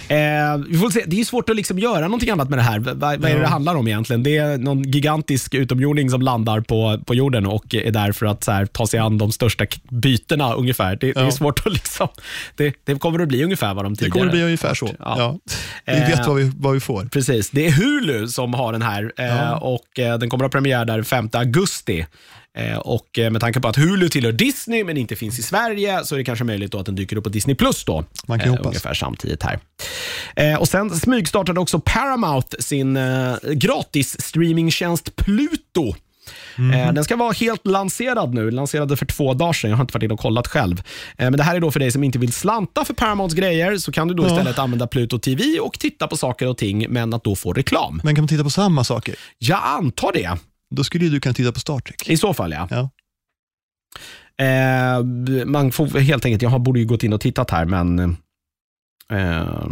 Eh, vi får se. Det är svårt att liksom göra någonting annat med det här. Vad, vad är det Ja. det handlar om egentligen? Det är någon gigantisk utomjording som landar på, på jorden och är där för att här, ta sig an de största bytena ungefär. Det, det är Ja. svårt att liksom... Det, det kommer att bli ungefär vad de Det tidigare... kommer att bli ungefär så. Ja. Ja. Vi Eh, vet vad vi, vad vi får. Precis. Det är Hulu som har den här eh, Ja. och eh, den kommer att ha premiär där 5 augusti. Eh, och eh, med tanke på att Hulu tillhör Disney men inte finns i Sverige så är det kanske möjligt att den dyker upp på Disney Plus då. Man kan ju hoppas. Ungefär samtidigt här. Eh, och Sen smygstartade också Paramount sin eh, gratis streamingtjänst Pluto. Eh, Den ska vara helt lanserad nu. Lanserade för två dagar sedan. Jag har inte varit inne och kollat själv. Eh, Men det här är då för dig som inte vill slanta för Paramounts grejer. Så kan du då Ja. istället använda Pluto TV och titta på saker och ting, men att då få reklam. Men kan man titta på samma saker? Jag antar det. Då skulle ju du kunna titta på Star Trek. I så fall ja. Ja. Eh, man får helt enkelt, jag borde ju gått in och tittat här, men eh,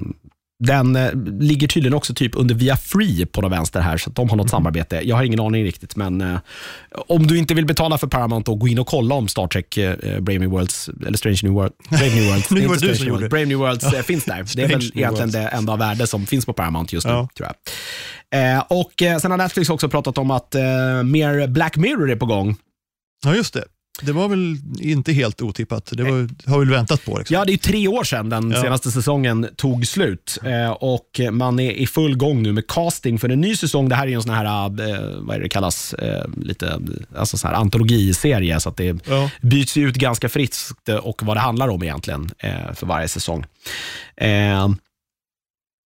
den eh, ligger tydligen också typ under via Free på den vänster här, så att de har något samarbete. Jag har ingen aning riktigt, men eh, om du inte vill betala för Paramount, då gå in och kolla om Star Trek eh, Brave New Worlds, eller Strange New World, [laughs] Brave New Worlds, Nu var du som gjorde. Brave New Worlds eh, finns där. Det är väl egentligen Worlds. det enda av värde som finns på Paramount just nu, Ja. tror jag. Eh, och eh, Sen har Netflix också pratat om att eh, mer Black Mirror är på gång. Ja, just det. Det var väl inte helt otippat. Det var, har vi väntat på. Liksom. Ja, det är tre år sedan den Ja. senaste säsongen tog slut eh, och man är i full gång nu med casting för en ny säsong. Det här är ju en sån här, eh, vad är det kallas, eh, lite, alltså sån här antologiserie så att det Ja. byts ut ganska friskt och vad det handlar om egentligen för varje säsong.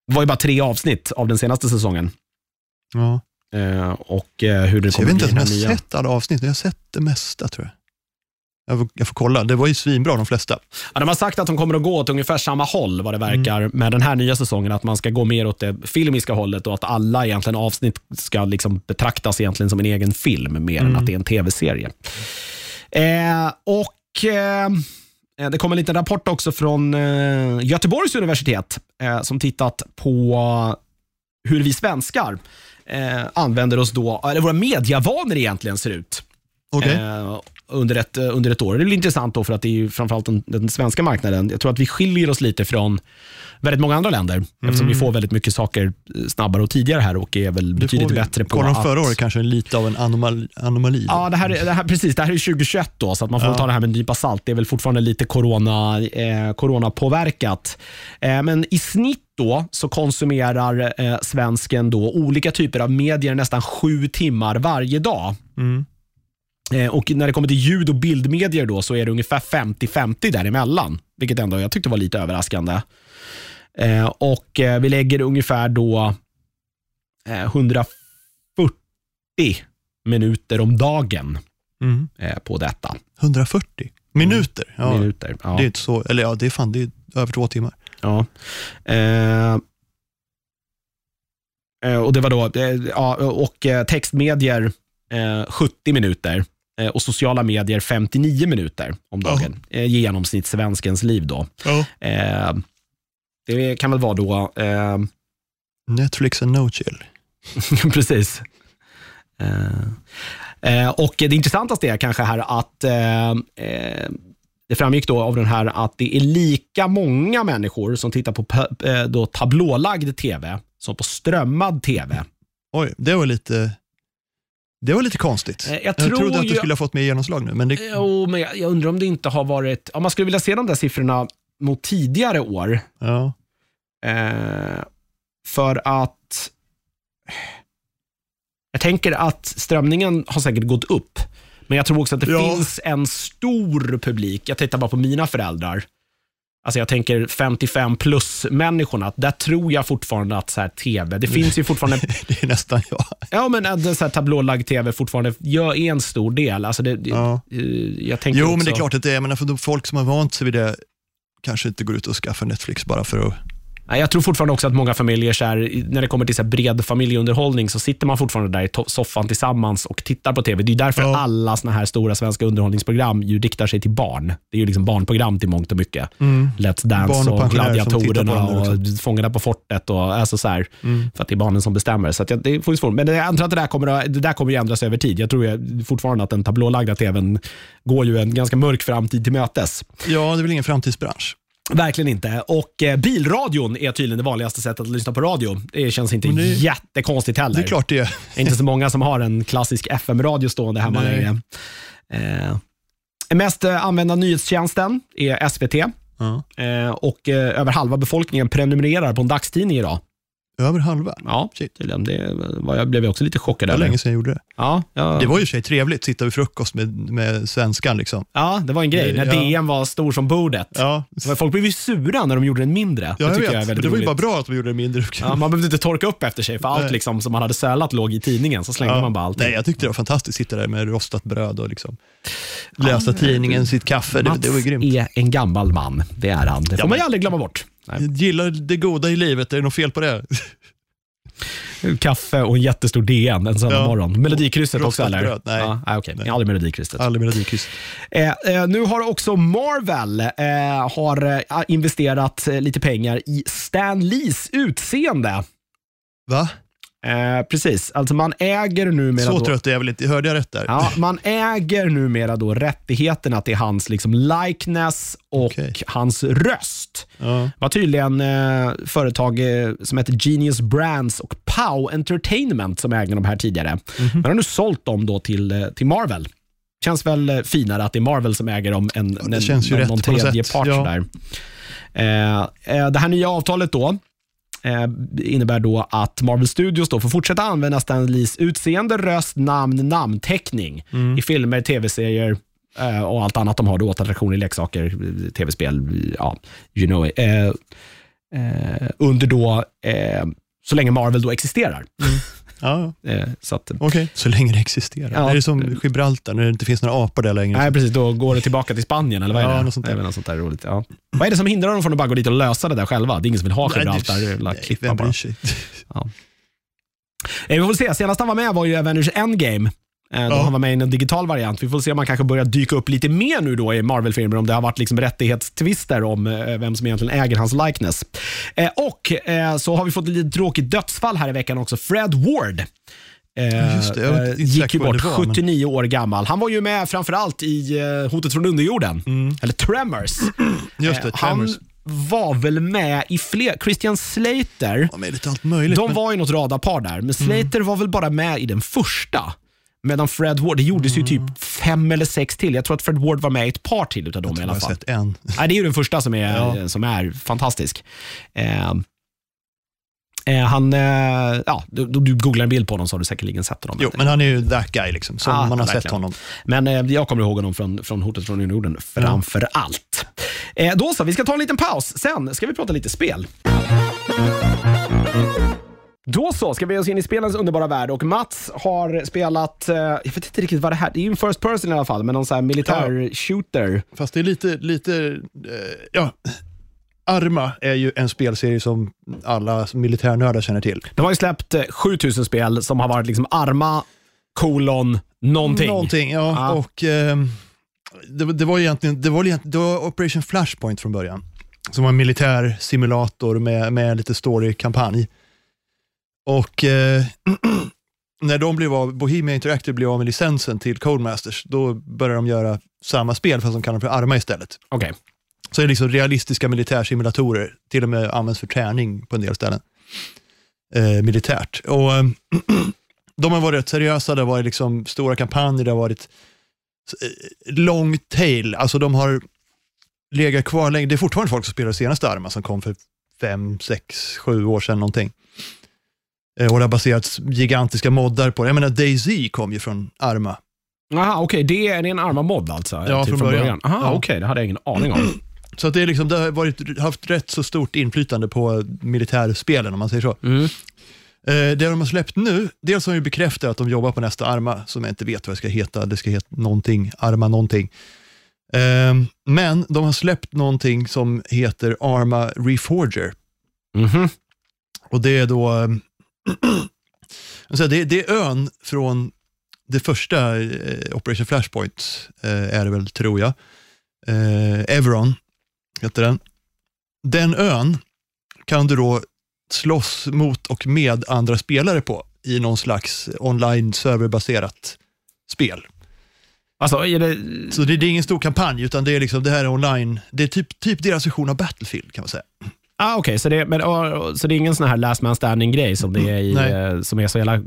Det var ju bara tre avsnitt av den senaste säsongen Ja. och hur det Så jag kommer vet inte om jag har sett alla avsnitt, jag har sett det mesta tror jag. Jag får, jag får kolla. Det var ju svinbra de flesta. Ja, de har sagt att de kommer att gå åt ungefär samma håll vad det verkar med den här nya säsongen. Att man ska gå mer åt det filmiska hållet och att alla egentligen avsnitt ska liksom betraktas egentligen som en egen film mer än att det är en tv-serie. Eh, och eh, Det kom en liten rapport också från eh, Göteborgs universitet eh, som tittat på hur vi svenskar eh, använder oss då, eller våra mediavanor egentligen ser ut. Okej. eh, under, ett, eh, under ett år. Det är intressant då för att det är ju framförallt den, den svenska marknaden. Jag tror att vi skiljer oss lite från väldigt många andra länder eftersom vi får väldigt mycket saker eh, snabbare och tidigare här och är väl Mm. Det betydligt bättre på Kollar att... förra året kanske lite av en anomali. anomali. Ja, det här, är- det här, precis. Det här är 2021 då, så att man får Ja. ta det här med en nypa salt. Det är väl fortfarande lite corona, eh, coronapåverkat. Eh, men i snitt då så konsumerar eh, svensken då olika typer av medier nästan sju timmar varje dag. Mm. Eh, och när det kommer till ljud och bildmedier då så är det ungefär 50-50 däremellan, vilket ändå jag tyckte var lite överraskande. Eh, och eh, vi lägger ungefär då eh, 140 minuter om dagen Mm. på detta. 140 minuter. Ja, Minuter. Ja. Det är inte så, eller ja, det är fan det är över två timmar. Ja. Eh, och det var då, ja, och textmedier eh, 70 minuter och sociala medier 59 minuter om dagen. Eh, genomsnittssvenskens liv då. Ja. Eh, det kan väl vara då, eh, Netflix and no chill. [laughs] precis. Eh, eh, och det intressantaste är kanske här att eh, eh, det framgick då av den här att det är lika många människor som tittar på eh, då tablålagd tv som på strömmad tv. Oj, det var lite, det var lite konstigt. Eh, jag Jag, tror trodde att det skulle ha fått mer genomslag nu, men det, Jo, men jag, jag undrar om det inte har varit... Om man skulle vilja se de där siffrorna mot tidigare år. ja. Eh, för att... Jag tänker att strömningen har säkert gått upp. Men jag tror också att det Ja. finns en stor publik. Jag tittar bara på mina föräldrar. Alltså jag tänker 55 plus människorna. Där tror jag fortfarande att så här, tv, det finns ju fortfarande [laughs] det är nästan jag. Ja, men att så här tablålagd tv fortfarande gör, är en stor del. Alltså det, Ja. eh, jag tänker Jo, också, men det är klart att det är, men för de folk som har vant sig vid det kanske inte går ut och skaffar Netflix bara för att... Jag tror fortfarande också att många familjer, så här, när det kommer till så bred familjeunderhållning, så sitter man fortfarande där i soffan tillsammans och tittar på tv. Det är därför Ja. alla såna här stora svenska underhållningsprogram ju riktar sig till barn. Det är ju liksom barnprogram till mångt och mycket. Let's Barn Dance och och, Gladiatorerna och Fångarna på fortet. Och, alltså så här, Mm. För att det är barnen som bestämmer. Så att det ju svårt. Men jag antar att det där, kommer att, det där kommer att ändras över tid. Jag tror ju fortfarande att den tablålagda tvn går ju en ganska mörk framtid till mötes. Ja, det är väl ingen framtidsbransch. Verkligen inte. Och eh, bilradion är tydligen det vanligaste sättet att lyssna på radio. Det känns inte det- jättekonstigt heller. Det är klart det är. Inte så många som har en klassisk FM-radio stående hemma Nej. längre. Eh, mest eh, använda nyhetstjänsten är SVT Ja. eh, och eh, över halva befolkningen prenumererar på en dagstidning idag. Över halva. Ja, Shit. tydligen. Det var, jag blev också lite chockad Det var länge sedan jag gjorde det. Ja, ja. Det var ju sig trevligt, sitta vid frukost med, med svenskan. Liksom. ja, det var en grej. När Ja. DN var stor som bordet. Ja, Folk blev ju sura när de gjorde den mindre. ja det jag vet. jag är det var ju bara bra att de gjorde det mindre. Ja, man behövde inte torka upp efter sig, för allt Nej. liksom, som man hade sölat låg i tidningen. Så slängde Ja. man bara allting. Nej, jag tyckte det var fantastiskt att sitta där med rostat bröd och liksom läsa tidningen, sitt kaffe. Det, Mats det var grymt. är en gammal man, det är han. Det får man ju aldrig glömma bort. Nej. Gillar det goda i livet, är det något fel på det? [laughs] Kaffe och en jättestor DN en söndag Ja. morgon. Melodikrysset också eller? nej. Ja, nej, okej. Nej. Aldrig Melodikrysset. Aldrig melodikryss. Eh, eh, nu har också Marvel eh, har eh, investerat eh, lite pengar i Stan Lees utseende. Va? Eh, precis, alltså man äger numera Så trött är jag väl inte. Hörde jag rätt där? Ja, man äger numera då rättigheterna till hans liksom likeness och Okej. hans röst. Ja. Var tydligen eh, företag eh, som heter Genius Brands och Pow Entertainment som ägde de här tidigare. Mhm. Men har nu sålt dem då till, eh, till Marvel. Känns väl eh, finare att det är Marvel som äger dem än ju någon, någon tredje part. Ja. Där. Det här nya avtalet då innebär då att Marvel Studios då får fortsätta använda Stan Lees utseende, röst, namn, namnteckning Mm. i filmer, tv-serier eh, och allt annat de har då, attraktioner, leksaker, eh, tv-spel, ja, you know it. Eh, eh, under då, eh, så länge Marvel då existerar. Ja, Eh, så att, okej. Så länge det existerar. Ja. Det är som Gibraltar, när det inte finns några apor där längre. nej, precis, då går det tillbaka till Spanien, eller vad är Ja, det? något sånt där. Det något sånt där roligt. Ja. Vad är det som hindrar dem från att bara gå dit och lösa det där själva? Det är ingen som vill ha Nej, det- Gibraltar, det är bara nej, klippa vem bara. bryr sig? Eh, vi får se, senast han var med var ju Avengers Endgame. Eh, Då Ja. han var med i en digital variant. Vi får se om han kanske börjar dyka upp lite mer nu då i Marvel-filmer, om det har varit liksom rättighetstvister om eh, vem som egentligen äger hans likeness. Eh, Och så har vi fått ett lite tråkigt dödsfall här i veckan också. Fred Ward, Just det, gick ju bort, det var, men- 79 år gammal. Han var ju med framförallt i Hotet från underjorden, eller Tremors. Mm. [clears throat] Just det, Eh, Han Tremors. var väl med i fler, Christian Slater, möjligt. de men- var i något radarpar där, men Slater var väl bara med i den första. Medan Fred Ward, det gjordes ju typ fem eller sex till. Jag tror att Fred Ward var med i ett par till utav dem i jag alla har fall. sett en. Nej, det är ju den första som är, Ja. som är fantastisk. Eh, eh, han, eh, ja, du, du googlar en bild på honom så har du säkerligen sett honom. Jo, men han är ju that guy, liksom, som Ah, man har verkligen. sett honom. Men eh, jag kommer ihåg honom från, från Hotet från Norden framför allt. Eh, då så, vi ska ta en liten paus. Sen ska vi prata lite spel. Då så, ska vi ge oss in i spelens underbara värld och Mats har spelat, eh, jag vet inte riktigt vad det här det är ju en first person i alla fall, men någon sån här militär shooter. Fast det är lite, lite eh, ja. Arma är ju en spelserie som alla militärnördar känner till. De har ju släppt eh, 7000 spel som har varit liksom Arma, kolon, någonting. Någonting, ja. Ja. Och, ehm, det, var- det var egentligen det var, egentligen- det var Operation Flashpoint från början. Som var en militär simulator med, med lite story-kampanj. Och eh, [clears throat] när de blev av, Bohemia Interactive blev av med licensen till Codemasters, då började de göra samma spel fast de kallar det för Arma istället. Okej. Så det är liksom realistiska militärsimulatorer, till och med används för träning på en del ställen. Eh, militärt. Och, eh, [clears throat] de har varit rätt seriösa, det har varit liksom stora kampanjer, det har varit eh, long tail, alltså de har legat kvar länge. Det är fortfarande folk som spelar senaste Arma som kom för fem, sex, sju år sedan någonting. Eh, och det har baserats gigantiska moddar på det. Jag menar, DayZ kom ju från Arma. Jaha, okej. Det är det är en Arma-mod alltså? Ja, typ från början. Aha, Ja. okej. Det hade jag ingen aning om. [clears throat] Så att det, är liksom, det har varit, haft rätt så stort inflytande på militärspelen om man säger så. Mm. Eh, det de har släppt nu, dels har de bekräftat att de jobbar på nästa Arma, som jag inte vet vad det ska heta. Det ska heta någonting, Arma någonting. Eh, men de har släppt någonting som heter Arma Reforger. Mhm. Och det är då, alltså det, det är ön från det första eh, Operation Flashpoint, eh, är det väl, tror jag. Eh, Everon heter den. Den ön kan du då slåss mot och med andra spelare på i någon slags online serverbaserat spel. Alltså, det... Så det, det är ingen stor kampanj, utan det är liksom det här är online. Det är typ, typ deras version av Battlefield kan man säga. Ah, Okej, så, det, men, ah, så det är ingen sån här last man standing-grej som, det är i, eh, som är så jävla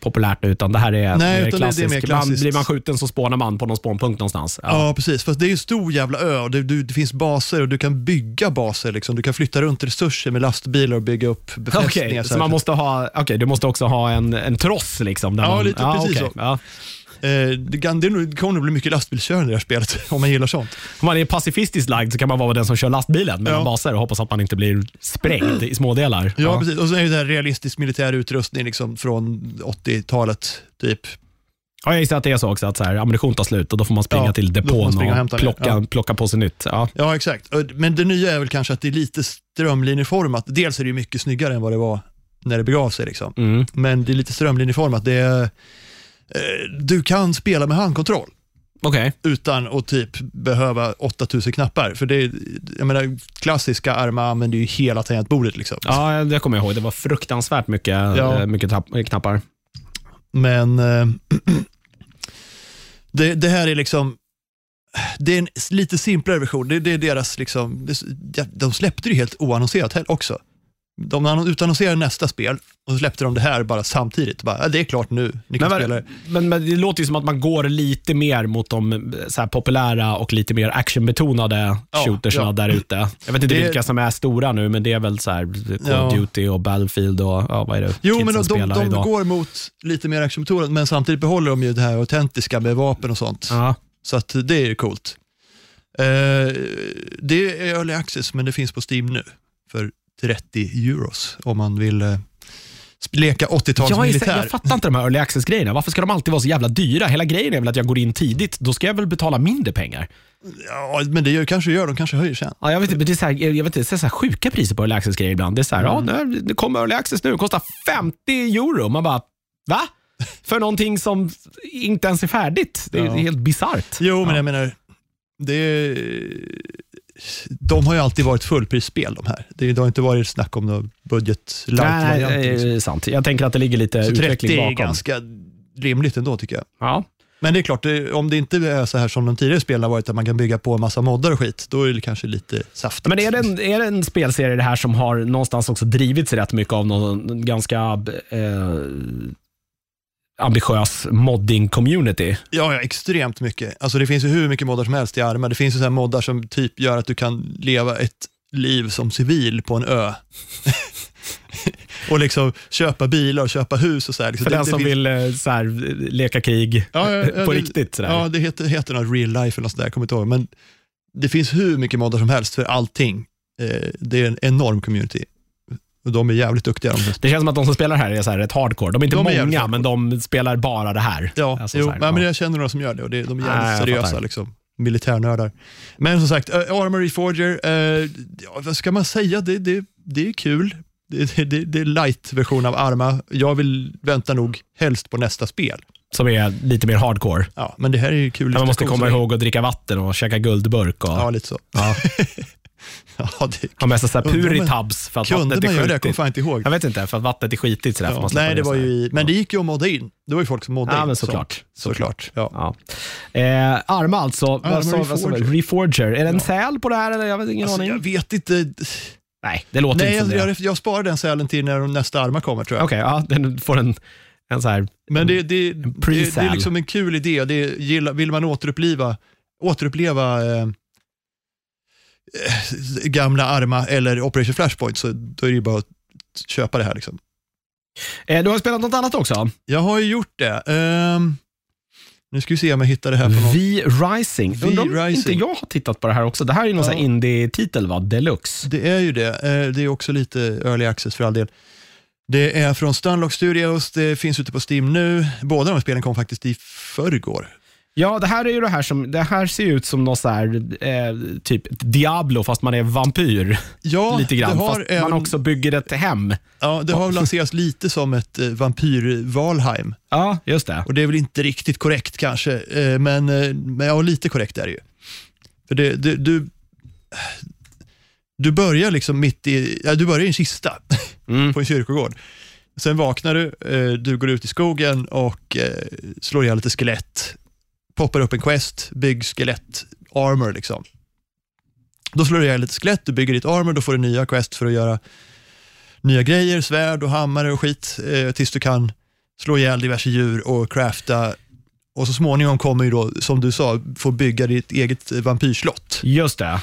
populärt utan det här är Nej, mer utan det- det är klassiskt. Man, klassiskt. blir man skjuten så spånar man på någon spånpunkt någonstans. Ja, precis. Fast det är en stor jävla ö och det, det finns baser och du kan bygga baser. Liksom. Du kan flytta runt resurser med lastbilar och bygga upp Okej, befästningar. så man måste ha, okay, du måste också ha en, en tross liksom? Där Ja, man, lite precis okej, så. Ja. Eh, det, kan, det, kommer nog bli mycket lastbilskörande i det här spelet, [laughs] om man gillar sånt. Om man är pacifistiskt lagd så kan man vara den som kör lastbilen mellan Ja. baser och hoppas att man inte blir sprängd i smådelar. Ja, precis. Och så är det här realistisk militär utrustning liksom, från 80-talet, typ. Ja, jag gissar att det är så också, att så här, ammunition tar slut och då får man springa Ja, till depån springa och och plocka, Ja. plocka på sig nytt. Ja. Ja, exakt. Men det nya är väl kanske att det är lite strömlinjeformat. Dels är det ju mycket snyggare än vad det var när det begav sig. Liksom. Mm. Men det är lite strömlinjeformat. Det är, du kan spela med handkontroll. Okej. utan att typ behöva 8000 knappar. För det är, jag menar, klassiska arma använder ju hela tangentbordet. Liksom. Ja, det kommer jag ihåg. Det var fruktansvärt mycket, Ja. eh, mycket eh, knappar. Men eh, [clears throat] det, det här är liksom, det är en lite simplare version. Det, det är deras, liksom, det, de släppte det helt oannonserat också. De annon- utannonserade nästa spel och så släppte de det här bara samtidigt. Bara, ja, det är klart nu, ni kan Men, spela det. men, men det låter ju som att man går lite mer mot de populära och lite mer actionbetonade Ja, shootersna ja. där ute. Jag vet inte Det- vilka som är stora nu, men det är väl så här, Call of. Duty och Battlefield och ja, vad är det? Jo, men de, de, de går mot lite mer actionbetonat, men samtidigt behåller de ju det här autentiska med vapen och sånt. Ja. Så att det är ju coolt. Eh, det är early access, men det finns på Steam nu för 30 euros om man vill eh, leka 80-tals Jag, jag fattar inte de här early access-grejerna. Varför ska de alltid vara så jävla dyra? Hela grejen är väl att jag går in tidigt. Då ska jag väl betala mindre pengar. Ja, men det gör, kanske gör, de kanske höjer sen. Ja, jag vet inte, men det är så här, jag vet inte, det är så sjuka priser på early access-grejer ibland. Det är så här, Mm. ja, nu- det kommer early access nu, det kostar 50 euro. Man bara, va? För någonting som inte ens är färdigt. Det är Ja. helt bisarrt. Jo, men Ja. jag menar, det är, de har ju alltid varit fullprisspel de här. Det, har inte varit snack om någon budget Nej, det är sant. Jag tänker att det ligger lite Så 30 utveckling är bakom. ganska rimligt ändå tycker jag. Ja. Men det är klart, det, om det inte är så här som de tidigare spelen har varit, att man kan bygga på en massa moddar och skit, då är det kanske lite saftigt. Men är det, en, är det en spelserie det här som har någonstans också drivits rätt mycket av någon ganska eh, ambitiös modding-community? Ja, ja, extremt mycket. Alltså det finns ju hur mycket moddar som helst i Arma. Det finns ju så här moddar som typ gör att du kan leva ett liv som civil på en ö. [laughs] och liksom köpa bilar och köpa hus och så här. Liksom För det, den det som finns- vill eh, så här, leka krig Ja, ja, ja, [laughs] på det- riktigt. Sådär. Ja, det heter, heter något real life eller något sådär, jag kommer inte ihåg. Men det finns hur mycket moddar som helst för allting. Eh, det är en enorm community. De är jävligt duktiga. De Det känns som att de som spelar här är så här rätt hardcore. De är inte De är många, men de spelar bara det här. Ja, Alltså jo, här, nej, men ja. jag känner några som gör det och det, de är Nej, jävligt jag seriösa. Liksom, militärnördar. Men som sagt, Armory Forger, eh, vad ska man säga? Det, det, det är kul. Det, det, det, är light-version av Arma. Jag vill vänta nog helst på nästa spel. Som är lite mer hardcore. Ja, men det här är ju kul. Man måste komma ihåg att dricka vatten och käka guldburk. Och, Ja, lite så. ja. [laughs] Ja, det, Ha med sig så puritabs för att kunde vattnet man är göra det? Jag kommer skitigt. inte ihåg. Jag vet inte, för att vattnet är skitigt. Sådär, Ja, nej, det var ju men det gick ju att modda in. Det var ju folk som moddade Ja, in. men sånt. såklart. Såklart. Ja. Ja. Eh, Arma alltså. Arma vad sa vi? Reforger. Reforger. Är det en säl på det här? Eller? Jag vet ingen Alltså, aning. jag vet inte. Nej, det låter Nej, inte som jag, det. jag, jag sparar den sälen till när nästa Arma kommer tror jag. Okej, ja, den får en, en så här... Men det, det, det, det är liksom en kul idé. Det är, vill man återuppliva, återuppleva eh, gamla Arma eller Operation Flashpoint så då är det ju bara att köpa det här. Liksom. Eh, du har spelat något annat också? Jag har ju gjort det. Ehm, nu ska vi se om jag hittar det här på något. V-Rising. V Undrar om Rising. inte jag har tittat på det här också. Det här är ju någon Ja. indie-titel, va? Deluxe. Det är ju det. Eh, Det är också lite early access för all del. Det är från Stunlock Studios, det finns ute på Steam nu. Båda de här spelen kom faktiskt i förrgår. Ja, det här är ju det här som, det här ser ut som något så här, eh, typ Diablo fast man är vampyr. Ja, [laughs] lite grann. har fast man också bygger ett hem. ja, det har lanserats lite som ett eh, vampyr-Valheim. Ja, just det. Och det är väl inte riktigt korrekt kanske, eh, men, eh, men ja, lite korrekt är det ju. För det, det, du, du börjar liksom mitt i, ja, du börjar i en kista [laughs] Mm. på en kyrkogård. Sen vaknar du, eh, du går ut i skogen och eh, slår ihjäl lite skelett. Poppar upp en quest, bygg skelett, armor liksom. Då slår du ihjäl lite skelett, du bygger ditt armor, då får du nya quest för att göra nya grejer, svärd och hammare och skit, eh, tills du kan slå ihjäl diverse djur och crafta. Och så småningom kommer ju då, som du sa, få bygga ditt eget vampyrslott. Just det.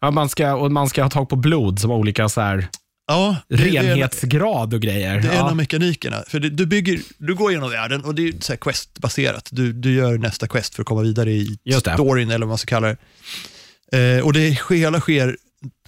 Ja, man, ska, och man ska ha tag på blod som olika så här, Ja, det- en- renhetsgrad och grejer. Det är en ja. av mekanikerna. För det, du, bygger, du går genom världen och det är så här quest-baserat. Du, du gör nästa quest för att komma vidare i storyn eller vad man ska kalla det. Eh, och det hela sker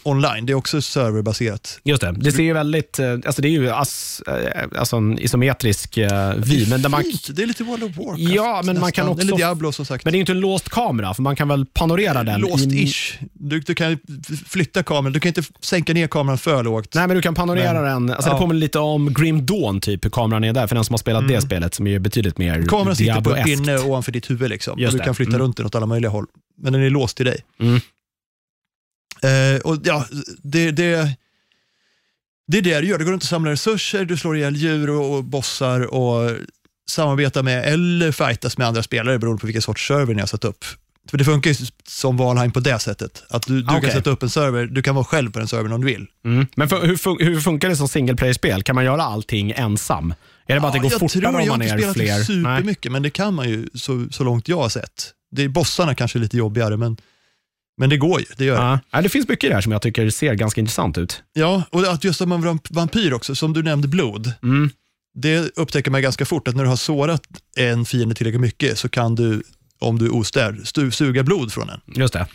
online. Det är också serverbaserat. Just det. Det ser ju väldigt, eh, alltså det är ju as, eh, alltså en isometrisk eh, vy, men där man, Fint. Det är lite World of Warcraft. Ja, men man kan också- Eller Diablo som sagt. men det är ju inte en låst kamera, för man kan väl panorera den. Låst-ish. Du, du kan flytta kameran. Du kan inte sänka ner kameran för lågt. Nej, men du kan panorera Men- den. Alltså Ja. Det påminner lite om Grim Dawn, typ, hur kameran är där, för den som har spelat det spelet, som är betydligt mer Mm. Kameran sitter på pinne ovanför ditt huvud. Liksom. Du kan flytta Mm. runt den åt alla möjliga håll. Men den är låst till dig. Mm. Eh, och ja, det, det, det är det du gör. Du går runt och samlar resurser, du slår ihjäl djur och, och bossar och samarbetar med eller fightas med andra spelare beroende på vilken sorts server ni har satt upp. För det funkar ju som Valheim på det sättet. Att du, du Okej. kan sätta upp en server, du kan vara själv på den servern om du vill. Mm. Men för, hur, fun- hur funkar det som single player-spel? Kan man göra allting ensam? Är det bara att det går fortare tror, om man Jag har är inte spelat fler? Nej. supermycket, men det kan man ju så, så långt jag har sett. Det är bossarna kanske är lite jobbigare, men, men det går ju. Det gör det. Ja. Ja, det finns mycket i det här som jag tycker ser ganska intressant ut. Ja, och att just att man var vampyr också, som du nämnde blod. Mm. Det upptäcker man ganska fort, att när du har sårat en fiende tillräckligt mycket så kan du, om du är ostäd, stu- suga blod från den. Just det.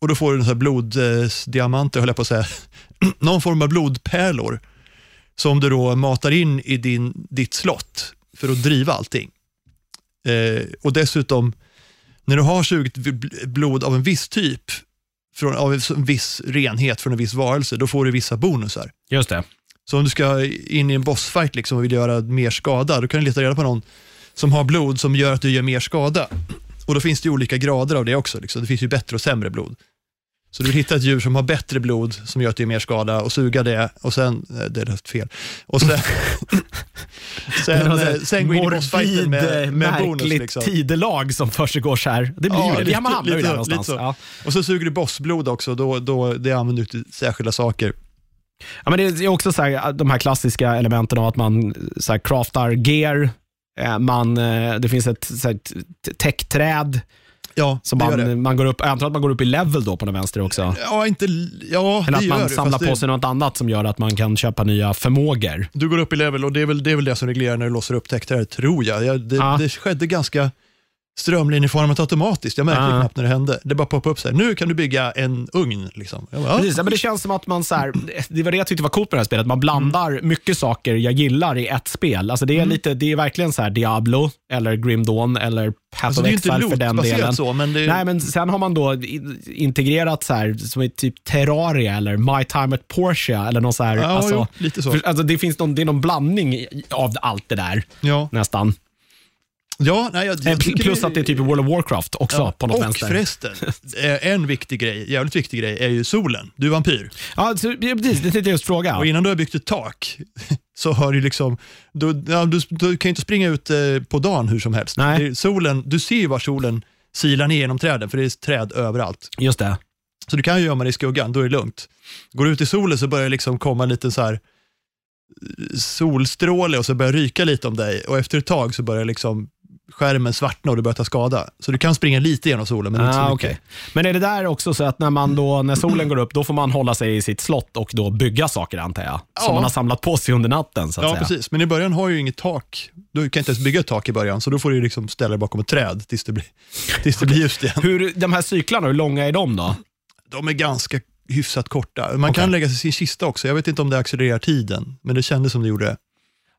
Och då får du en sån här bloddiamanter, höll jag på att säga, [clears throat] någon form av blodpärlor som du då matar in i din, ditt slott för att driva allting. Eh, och dessutom, när du har sugit bl- blod av en viss typ, från, av en viss renhet från en viss varelse, då får du vissa bonusar. Just det. Så om du ska in i en bossfight liksom och vill göra mer skada, då kan du leta reda på någon som har blod som gör att du gör mer skada. Och då finns det olika grader av det också. Liksom. Det finns ju bättre och sämre blod. Så du vill hitta ett djur som har bättre blod, som gör att det är mer skada, och suga det, och sen, eh, det är fel, och sen, [laughs] sen, eh, sen gå in i bossfighten med, morbid, med bonus. märkligt Liksom. tidelag som försiggår här. Det blir Ja, ju det. lite- Man hamnar ju lite där så, någonstans. Ja. Och så suger du bossblod också, då, då det använder du till särskilda saker. Ja, men det är också så här, de här klassiska elementen av att man så här, craftar gear, eh, man, det finns ett så här, t- tech-träd Ja, det gör det. man, man går upp, jag antar att man går upp i level då på den vänster också. Ja, inte, ja Eller det att man det, samlar på det, sig något annat som gör att man kan köpa nya förmågor. Du går upp i level och det är väl det, är väl det som reglerar när du låser upp täktare, tror jag. det, Ja. det skedde ganska strömlinjeformat automatiskt. Jag märkte Ja. knappt när det hände. Det bara poppade upp så här, nu kan du bygga en ugn. Liksom. Bara, ja. Precis, ja, men det känns som att man, så här, det var det jag tyckte var coolt med det här spelet, man blandar mycket saker jag gillar i ett spel. Alltså det, är lite, det är verkligen så här Diablo, eller Grim Dawn, eller Path Alltså, of Exile för den delen. så, men det Nej, men sen har man då integrerat så här, som i typ Terraria eller My Time at Porsche eller någon så här, Ja, alltså, jo, lite så. för, alltså det finns någon, det är någon blandning av allt det där ja. nästan. Ja, nej, jag, jag Plus att det är typ World of Warcraft också ja. på något Och vänster. förresten, eh, en viktig grej, jävligt viktig grej, är ju solen. Du är vampyr. Ja, så, precis, det tänkte jag just fråga. Och innan du har byggt ett tak, [laughs] så har du liksom, du, ja, du, du kan ju inte springa ut eh, på dagen hur som helst. Nej. Solen, du ser ju var solen silar ner genom träden, för det är träd överallt. Just det. Så du kan ju gömma dig i skuggan, då är det lugnt. Går du ut i solen så börjar det liksom komma en liten så här eh, solstråle och så börjar ryka lite om dig och efter ett tag så börjar liksom skärmen svartna och du börjar ta skada. Så du kan springa lite genom solen, men inte så Ah, mycket. okej. Men är det där också så att när, man då, när solen går upp, då får man hålla sig i sitt slott och då bygga saker antar jag? Som Ja. man har samlat på sig under natten så att Ja, säga. precis. Men i början har ju inget tak. Du kan inte ens bygga ett tak i början, så då får du liksom ställa dig bakom ett träd tills det blir, [laughs] tills det blir ljust igen. Hur, de här cyklarna, hur långa är de då? De är ganska hyfsat korta. Man Okej. kan lägga sig i sin kista också. Jag vet inte om det accelererar tiden, men det kändes som det gjorde.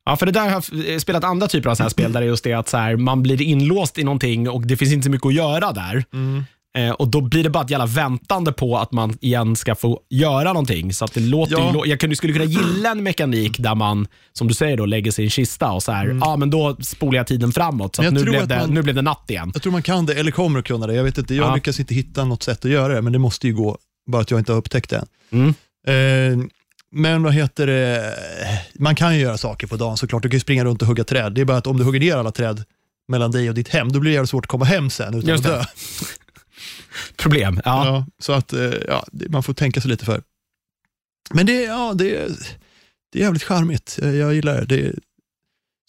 Ja, för det där har jag spelat andra typer av så här spel där det är just det att så här, man blir inlåst i någonting och det finns inte så mycket att göra där. Eh, och Då blir det bara ett jävla väntande på att man igen ska få göra någonting. Så att det låter Ja. jag kunde, skulle kunna gilla en mekanik där man, som du säger, då, lägger sig i en kista och så här, ja, men då spolar jag tiden framåt. Så nu, blev det, man- nu blev det natt igen. Jag tror man kan det, eller kommer att kunna det. Jag vet inte, jag Ja. lyckas inte hitta något sätt att göra det, men det måste ju gå, bara att jag inte har upptäckt det Mm. än. Eh, men vad heter det, man kan ju göra saker på dagen såklart. Du kan ju springa runt och hugga träd. Det är bara att om du hugger ner alla träd mellan dig och ditt hem, då blir det jävligt svårt att komma hem sen utan Just att dö. [laughs] Problem. Ja. Ja, så att eh, ja, man får tänka sig lite för. Men det, ja, det, det är jävligt charmigt. Jag, jag gillar det. det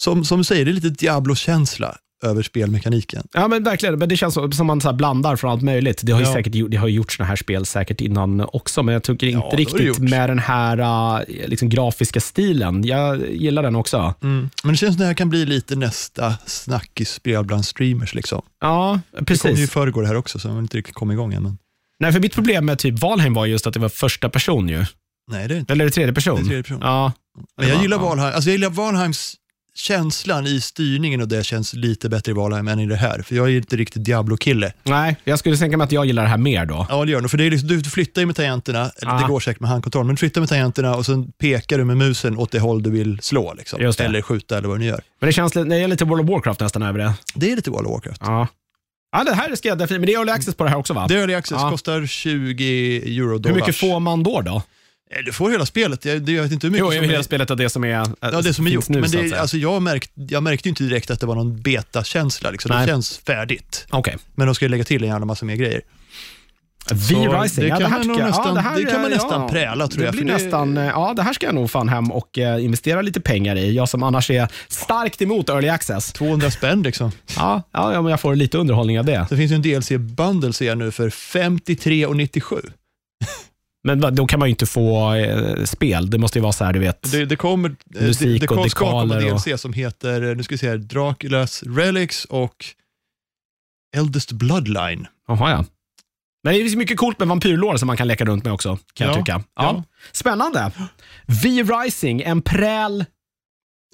som, som du säger, det är lite Diablo-känsla över spelmekaniken. Ja men verkligen, men det känns som man så blandar från allt möjligt. Det har ju Ja. säkert det har ju gjort såna här spel säkert innan också, men jag tycker Ja, inte det riktigt med den här äh, liksom, grafiska stilen. Jag gillar den också. Men det känns som det här kan bli lite nästa snackisspel bland streamers. Liksom. Ja, Det kom ju i precis. förrgår här också, så jag har inte riktigt kommit igång än. Men... Nej, för mitt problem med typ Valheim var just att det var första person ju. Nej, det är inte. Eller är det tredje person? Det är tredje person. Ja. Men jag gillar Ja. Valheim. Alltså jag gillar Valheims känslan i styrningen och det känns lite bättre i Valheim än i det här. För jag är inte riktigt Diablo-kille. Nej, jag skulle tänka mig att jag gillar det här mer då. Ja, det gör nog. För det är liksom, du flyttar ju med tangenterna, eller Ah. det går säkert med handkontroll, men du flyttar med tangenterna och sen pekar du med musen åt det håll du vill slå. Liksom. Eller skjuta eller vad du nu gör. Men det känns det är lite World of Warcraft nästan över det. Det är lite World of Warcraft. Ja. Ja, det här ska jag definitivt, men det är early access på det här också va? Det är early access, Ja. kostar 20 euro Hur dollars. mycket får man då? då? Eh, Du får hela spelet, jag, det- jag vet inte hur mycket Jo, som hela är, spelet är det som är, ja, det som är gjort. nu, men det, alltså, jag, märkt, jag märkte inte direkt att det var någon beta-känsla. Liksom. Det känns färdigt. Okej. Men de ska ju lägga till en jävla massa mer grejer. V-Rising, det ja, det här tycker jag- nästan- ja, det här, det kan man ja, nästan präla, tror det jag, Blir det- nästan, eh, ja, det här ska jag nog fan hem och eh, investera lite pengar i. Jag som annars är starkt emot early access. 200 spänn liksom. Ja, ja, ja men jag får lite underhållning av det. Det finns ju en DLC-bundle ser jag nu för 53,97. Men då kan man ju inte få eh, spel. Det måste ju vara så här, du vet. Det, det kommer, eh, Musik det, det och dekaler och- DLC som heter, eh, nu ska vi se här, Draculas Relics och Eldest Bloodline. Jaha, ja. Men det finns mycket coolt med vampyrlår som man kan leka runt med också, kan jag Ja, tycka. Ja. ja. Spännande. V-Rising, en präl,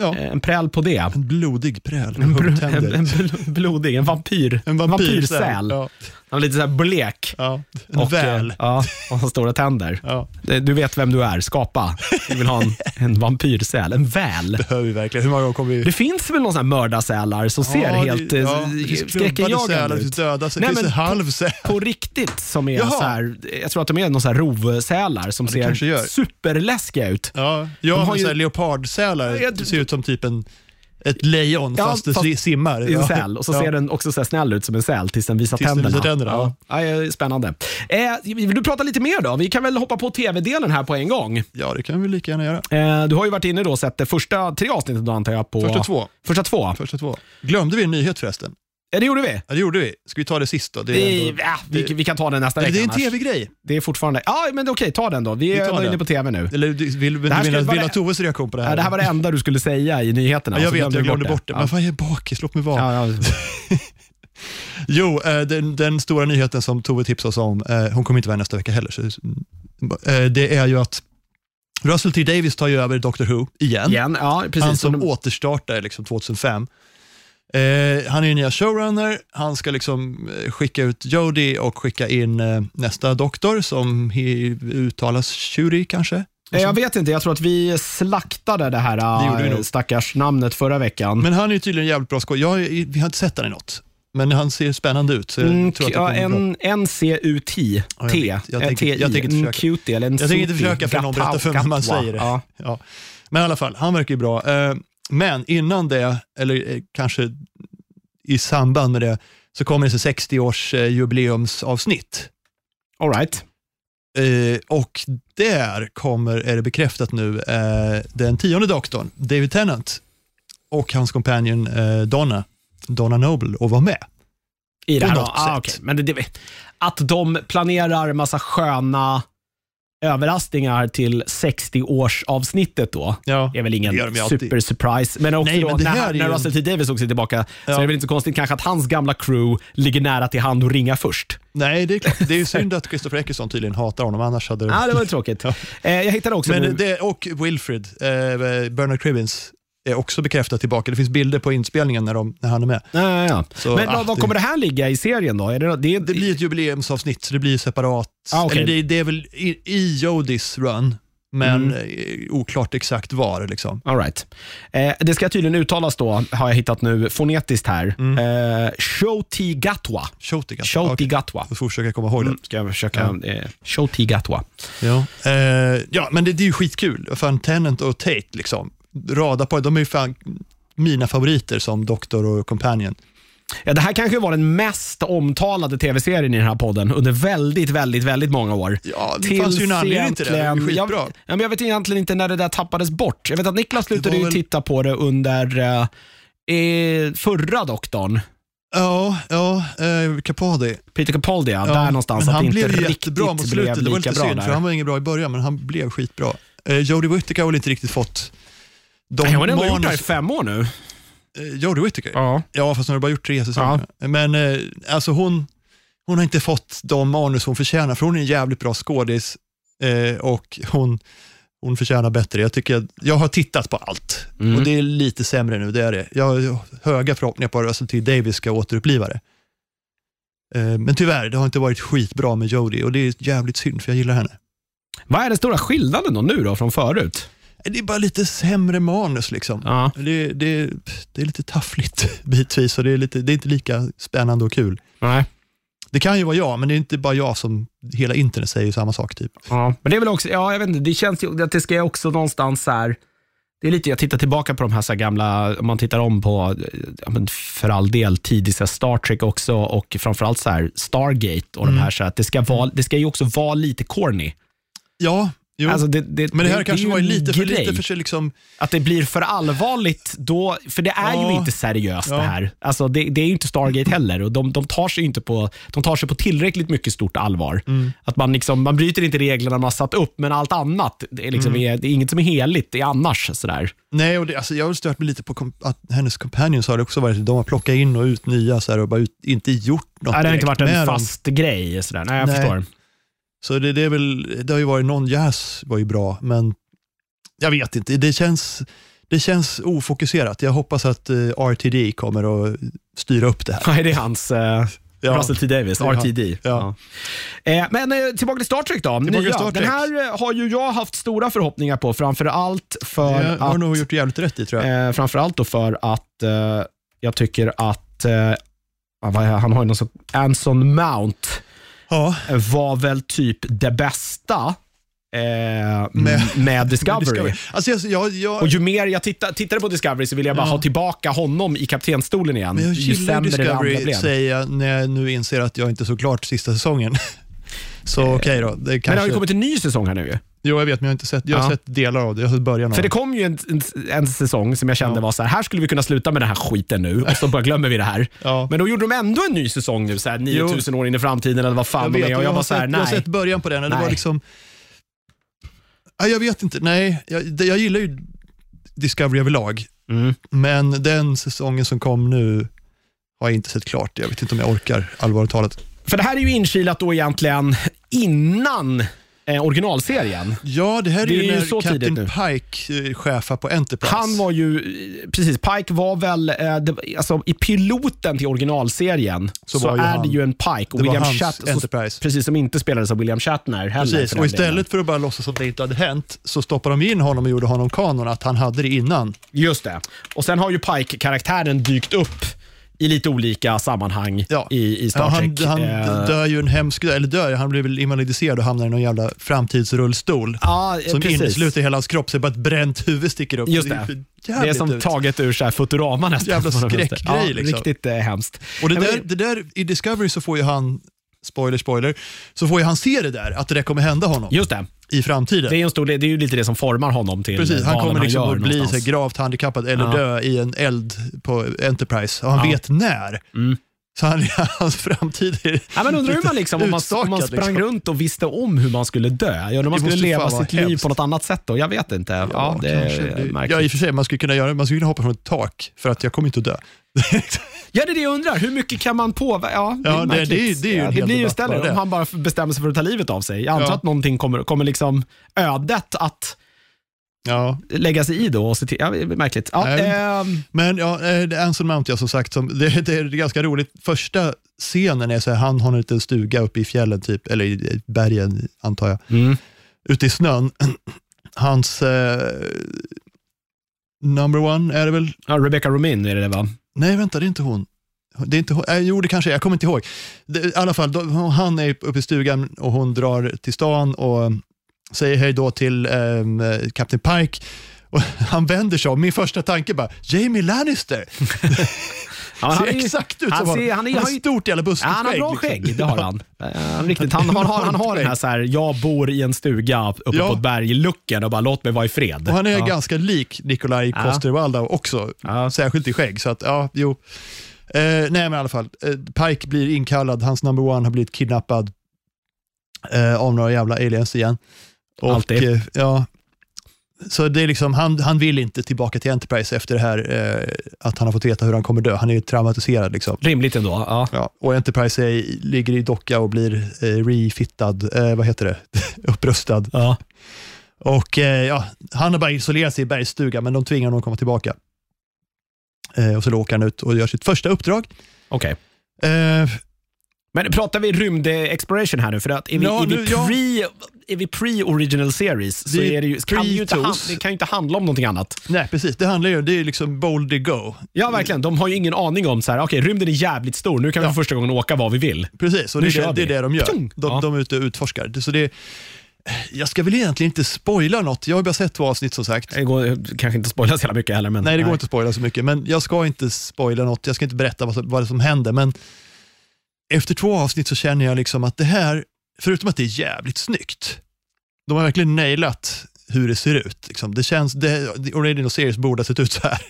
Ja, eh, en präl på det. en blodig präl En, bl- en, en bl- blodig, en vampyr. En vampyrsäl. Ja. Han är lite så här blek. Ja, Och, väl. eh, Ja, och har stora tänder. Ja, Du vet vem du är, skapa. Vi vill ha en, [laughs] en vampyrsäl, en väl. behöver vi verkligen. Hur många gånger kommer vi... Det finns väl någon sån här mördarsälar som ser Ja, helt eh, ja, klumpade skräckinjagande ut. finns döda sälar, Nej, finns men en halv säl. På riktigt som är Jaha. så här, jag tror att de är någon sån här rovsälar som kanske ser superläskiga ut. Ja, ja har men ju- så leopardsälar Ja, det ser ut som typ en, ett lejon Ja, fast det fast simmar. i en ja. säl och så ja. ser den också så snäll ut som en säl tills den visar Tills den tänderna. visar tänderna. Ja, ja, spännande. Eh, vill du prata lite mer då? Vi kan väl hoppa på tv-delen här på en gång. Ja, det kan vi lika gärna göra. Eh, du har ju varit inne då och sett det första tre avsnittet då antar jag. På, Första två. Första två. Första två. Glömde vi en nyhet förresten? Ja, det gjorde vi. Ja, det gjorde vi. Ska vi ta det sist då? Det Vi, ändå, ja, vi, det- vi kan ta den nästa vecka det är en tv-grej. Det är fortfarande... Ja, men okej, ta den då. Vi Vi är inne på tv nu. Eller du vill, vill, Det här vill, vill, ha det- Toves reaktion på det här? Ja, det här var det enda du skulle säga i nyheterna. Ja, jag vet, jag du glömde bort det. Ja. Men fan, jag är bakis, låt mig vara. [laughs] Jo, eh, den, den stora nyheten som Tove tipsade oss om, eh, hon kommer inte vara nästa vecka heller, så, eh, det är ju att Russell T Davis tar ju över Doctor Who igen. Igen, ja precis. han som Och de- återstartade liksom 2005. Eh, han är ju nya showrunner, han ska liksom eh, skicka ut Jodie och skicka in eh, nästa doktor som he, uttalas Shuri kanske? Eh, Jag vet inte, jag tror att vi slaktade det här Det nog. stackars namnet förra veckan. Men han är ju tydligen jävligt bra skådespelare. Jag, vi har inte sett han i något, men han ser spännande ut. Så jag Mm, ja, en, T. Jag eh, tänker- jag tänker inte en försöka. cutie eller en Jag tänker inte försöka för någon berättar för mig hur man säger det. Ja. Men i alla fall, han verkar ju bra. Men innan det, eller eh, kanske i samband med det, så kommer det så 60-års eh, jubileumsavsnitt. All right. Eh, och där kommer, är det bekräftat nu, eh, den tionde doktorn, David Tennant, och hans companion eh, Donna, Donna Noble, att vara med. I det här, ah, okej. Men det, det, att de planerar massa sköna överraskningar till 60-årsavsnittet då, Ja. är väl ingen Det gör de ju alltid. super surprise. Men också Nej, då, men det när, när Russell T Davis också är tillbaka så Ja. är det väl inte så konstigt kanske att hans gamla crew ligger nära till hand och ringa först. Nej, det är klart. Det är ju [laughs] synd att Christopher Eccleston tydligen hatar honom, annars hade Ja, det var tråkigt. Ja. Eh, jag hittade också Men det, och Wilfred, eh, Bernard Cribbins, är också bekräftat tillbaka. Det finns bilder på inspelningen när, de, när han är med. Ja, ja, ja. Så, Men ah, vad, kommer det här ligga i serien då? Är det, det, Det blir ett jubileumsavsnitt, så det blir separat. Ah, okej. Eller det, det är väl i, i Jodis run, men Mm. eh, oklart exakt var. Liksom. All right. eh, det ska tydligen uttalas då, har jag hittat nu, fonetiskt här. Mm. Eh, Shoti Gatwa. Shoti kanske. Shoti Okej, Gatwa. Jag får försöka komma ihåg det. Mm, ska jag försöka. Eh, Shoti Gatwa. Ja. Eh, ja, men det, det är ju skitkul. Fan, Tennant och Tate, liksom. Rada på, de är ju fan mina favoriter som doktor och companion. Ja, det här kanske var den mest omtalade tv-serien i den här podden under väldigt, väldigt, väldigt många år. Ja, det fanns ju en anledning till det. Det är skitbra. Jag, ja, men jag vet egentligen inte när det där tappades bort. Jag vet att Niklas slutade väl- titta på det under eh, förra doktorn. Ja, ja eh, Capaldi. Peter Capaldi, ja, Ja, där någonstans. men att han det inte blev riktigt jättebra mot slutet. Det var lite synd, där. för han var ingen bra i början, men han blev skitbra. Eh, Jodie Whittaker har väl inte riktigt fått de hon har ändå gjort det här i fem år nu. Eh, Jodie Whittaker? Ja. Ja, fast hon har bara gjort tre säsonger. Men eh, alltså hon, hon har inte fått de manus hon förtjänar, för hon är en jävligt bra skådis eh, och hon, hon förtjänar bättre. Jag, tycker att, jag har tittat på allt Mm. och det är lite sämre nu, det är det. Jag har höga förhoppningar på att Russell T Davis ska återuppliva det. Men tyvärr, det har inte varit skitbra med Jodie och det är jävligt synd, för jag gillar henne. Vad är den stora skillnaden då nu då från förut? Det är bara lite sämre manus liksom. Ja. Det, det, det är lite taffligt [laughs] bitvis och det är, lite, det är inte lika spännande och kul. Nej. Det kan ju vara jag, men det är inte bara jag som hela internet säger samma sak. typ. Ja, men det är väl också, ja jag vet inte, det känns ju att det ska också någonstans så här, det är lite, jag tittar tillbaka på de här, så här gamla, om man tittar om på, ja, för all del, så här Star Trek också och framförallt så här Stargate och de här, så här, att det ska, vara, det ska ju också vara lite corny. Ja, jo. Alltså det, det, men det här är kanske ju var lite för, lite för sig liksom, Att det blir för allvarligt då, för det är ju Ja. inte seriöst Ja. det här. Alltså det, det är ju inte Stargate heller och de, de, tar sig inte på, de tar sig på tillräckligt mycket stort allvar. Mm. Att man, liksom, man bryter inte reglerna man har satt upp, men allt annat, det är, liksom, Mm. är, det är inget som är heligt, det är annars. Sådär. nej, och det, alltså, jag har stört mig lite på kom, att hennes companions har det också varit, de har plockat in och ut nya så här, och bara ut, inte gjort något Nej, det har inte varit en med dem. fast grej. Sådär. Nej, jag Nej. förstår. Så det, det är väl, det har ju varit, någon jazz var ju bra, men jag vet inte, det känns, det känns ofokuserat. Jag hoppas att eh, RTD kommer att styra upp det här. Nej, det är hans... eh, Ja. Russell T Davis. RTD. Ja. Eh, men eh, tillbaka till Star Trek då. Nya. Star Trek. Den här har ju jag haft stora förhoppningar på, framför allt för har att... nog gjort jävligt rätt i tror jag. Eh, framförallt då för att eh, jag tycker att ja, är, han har ju någon sån, Anson Mount Ja, eh, var väl typ det bästa eh, med, Med- med [laughs] Discovery. Discovery. Alltså, jag, jag, jag, Och ju mer jag titta, tittade på Discovery så ville jag bara Ja. ha tillbaka honom i kaptenstolen igen. men jag ju sämre det andra Discovery, blev. säger jag, när jag nu inser att jag inte såg klart sista säsongen. [laughs] Så okej då. Det Men det kanske... har ju kommit en ny säsong här nu ju. Jo, jag vet, men jag har inte sett, jag har Ja. sett delar av det. Jag har sett början av För det kom ju en, en, en säsong som jag kände Ja. var så här, här skulle vi kunna sluta med den här skiten nu och så bara glömmer vi det här. Ja. Men då gjorde de ändå en ny säsong nu, så här, 9000 år in i framtiden eller vad fan Jag de är. och jag jag, var har så här, sett, jag har nej. sett början på den. Det Nej. var liksom... Ja, jag vet inte. Nej, jag, jag gillar ju Discovery överlag. Mm. Men den säsongen som kom nu har jag inte sett klart. Jag vet inte om jag orkar, allvarligt talat. För det här är ju inkilat då egentligen innan eh, originalserien. Ja, det här är Det ju när så Captain Pike eh, chefar på Enterprise. Han var ju, eh, precis, Pike var väl, eh, det, alltså i piloten till originalserien så, Så är han- det ju en Pike. Och William Shatner, precis som inte spelades av William Shatner heller. Precis, och den delen. istället för att bara låtsas som det inte hade hänt så stoppade de in honom och gjorde honom kanon, att han hade det innan. Just det. Och sen har ju Pike-karaktären dykt upp i lite olika sammanhang Ja. i, i Star Ja, han, Trek. han Eh, dör ju en hemsk, eller dör, han blir väl invalidiserad och hamnar i någon jävla framtidsrullstol. ja, Som precis. innesluter hela hans kropp, så bara ett bränt huvud sticker upp. Just det. är Det är som ut. taget ur så här Futurama nästan. Jävla [laughs] skräckgrej, ja, liksom. Riktigt eh, hemskt. Och det där, det där, i Discovery så får ju han, spoiler spoiler, så får ju han se det där, att det där kommer hända honom Just det. i framtiden. Det är, en stor, det är ju lite det som formar honom till Precis, han kommer liksom gör att bli så någonstans. gravt handikappad eller Ja. dö i en eld på Enterprise och han Ja. vet när. Mm. Så han, [laughs] hans framtid är Ja, men undrar hur man, liksom, om, man, om man utstakad, sprang liksom. runt och visste om hur man skulle dö. Ja, man Det skulle leva sitt liv hemskt. på något annat sätt. Då. Jag vet inte. Ja, Ja, det är Det- ja, i och för sig, man skulle kunna göra man skulle kunna hoppa från ett tak för att jag kommer inte att dö. [laughs] Ja, det är det jag undrar. Hur mycket kan man påverka? Ja, det, Ja, det- det är- det är ju ja, det blir ju istället det. om han bara bestämmer sig för att ta livet av sig. Jag antar Ja. att någonting kommer, kommer liksom ödet att Ja. lägga sig i då. Och se till. Ja, det är märkligt. Ja, ehm, Men ja, eh, det Anson Mount, ja, som sagt, som, det, det är ganska roligt. Första scenen är så här, han har en liten stuga uppe i fjällen, typ, eller i bergen antar jag, mm. ute i snön. [clears throat] Hans eh, number one är det väl? ja, Rebecca Romin är det va? Nej, vänta, det är inte hon. Det är inte. Äh, jo, det kanske är. Jag kommer inte ihåg. Det, I alla fall, då, han är uppe i stugan och hon drar till stan och säger hej då till um, Captain Pike. Och [laughs] han vänder sig om. Min första tanke bara, Jamie Lannister. [laughs] Ja, men ser ju- exakt ut han som ser- han är- han har ju- stort jävla buskigt Ja, han har bra liksom. skägg, det har han. Uh, riktigt. Han, han, har, han har den här, så här, jag bor i en stuga uppe Ja. på ett berg-looken och bara låt mig vara i fred. Och han är ja. ganska lik Nikolaj. Coster-Waldau också, särskilt i skägg. Så att, ja, jo. Eh, nej, men i alla fall. Eh, Pike blir inkallad, hans number one har blivit kidnappad eh, av några jävla aliens igen. Och, Alltid. eh, ja, så det är liksom, han, han vill inte tillbaka till Enterprise efter det här, eh, att han har fått veta hur han kommer dö. Han är traumatiserad. Liksom. Rimligt ändå. Ja. Ja, och Enterprise är, ligger i docka och blir eh, refittad, eh, vad heter det, [laughs] upprustad. Ja. Och eh, ja, han har bara isolerat sig i bergsstugan, men de tvingar honom att komma tillbaka. Eh, och så åker han ut och gör sitt första uppdrag. Okej. Men pratar vi rymd-exploration här nu? För att är vi, Ja, är vi, pre, är vi pre-original series så Det är det ju, kan ju inte, det kan ju inte handla om någonting annat. nej, precis. Det handlar ju det är liksom boldly go. Ja, verkligen. De har ju ingen aning om så här, okej, rymden är jävligt stor, nu kan vi Ja. för första gången åka var vi vill. Precis, och Nu det, är det, det är vi. det de gör. De, Ja. de är ute och utforskar. Så det, jag ska väl egentligen inte spoila något. Jag har bara sett två avsnitt som sagt. Det går kanske inte spoila så jävla mycket heller. Men, Nej, det går inte att spoila så mycket, men jag ska inte spoila något. Jag ska inte berätta vad, vad som händer, men efter två avsnitt så känner jag liksom att det här, förutom att det är jävligt snyggt, de har verkligen nailat hur det ser ut. Liksom. Det känns, det, original series borde ha sett ut så här.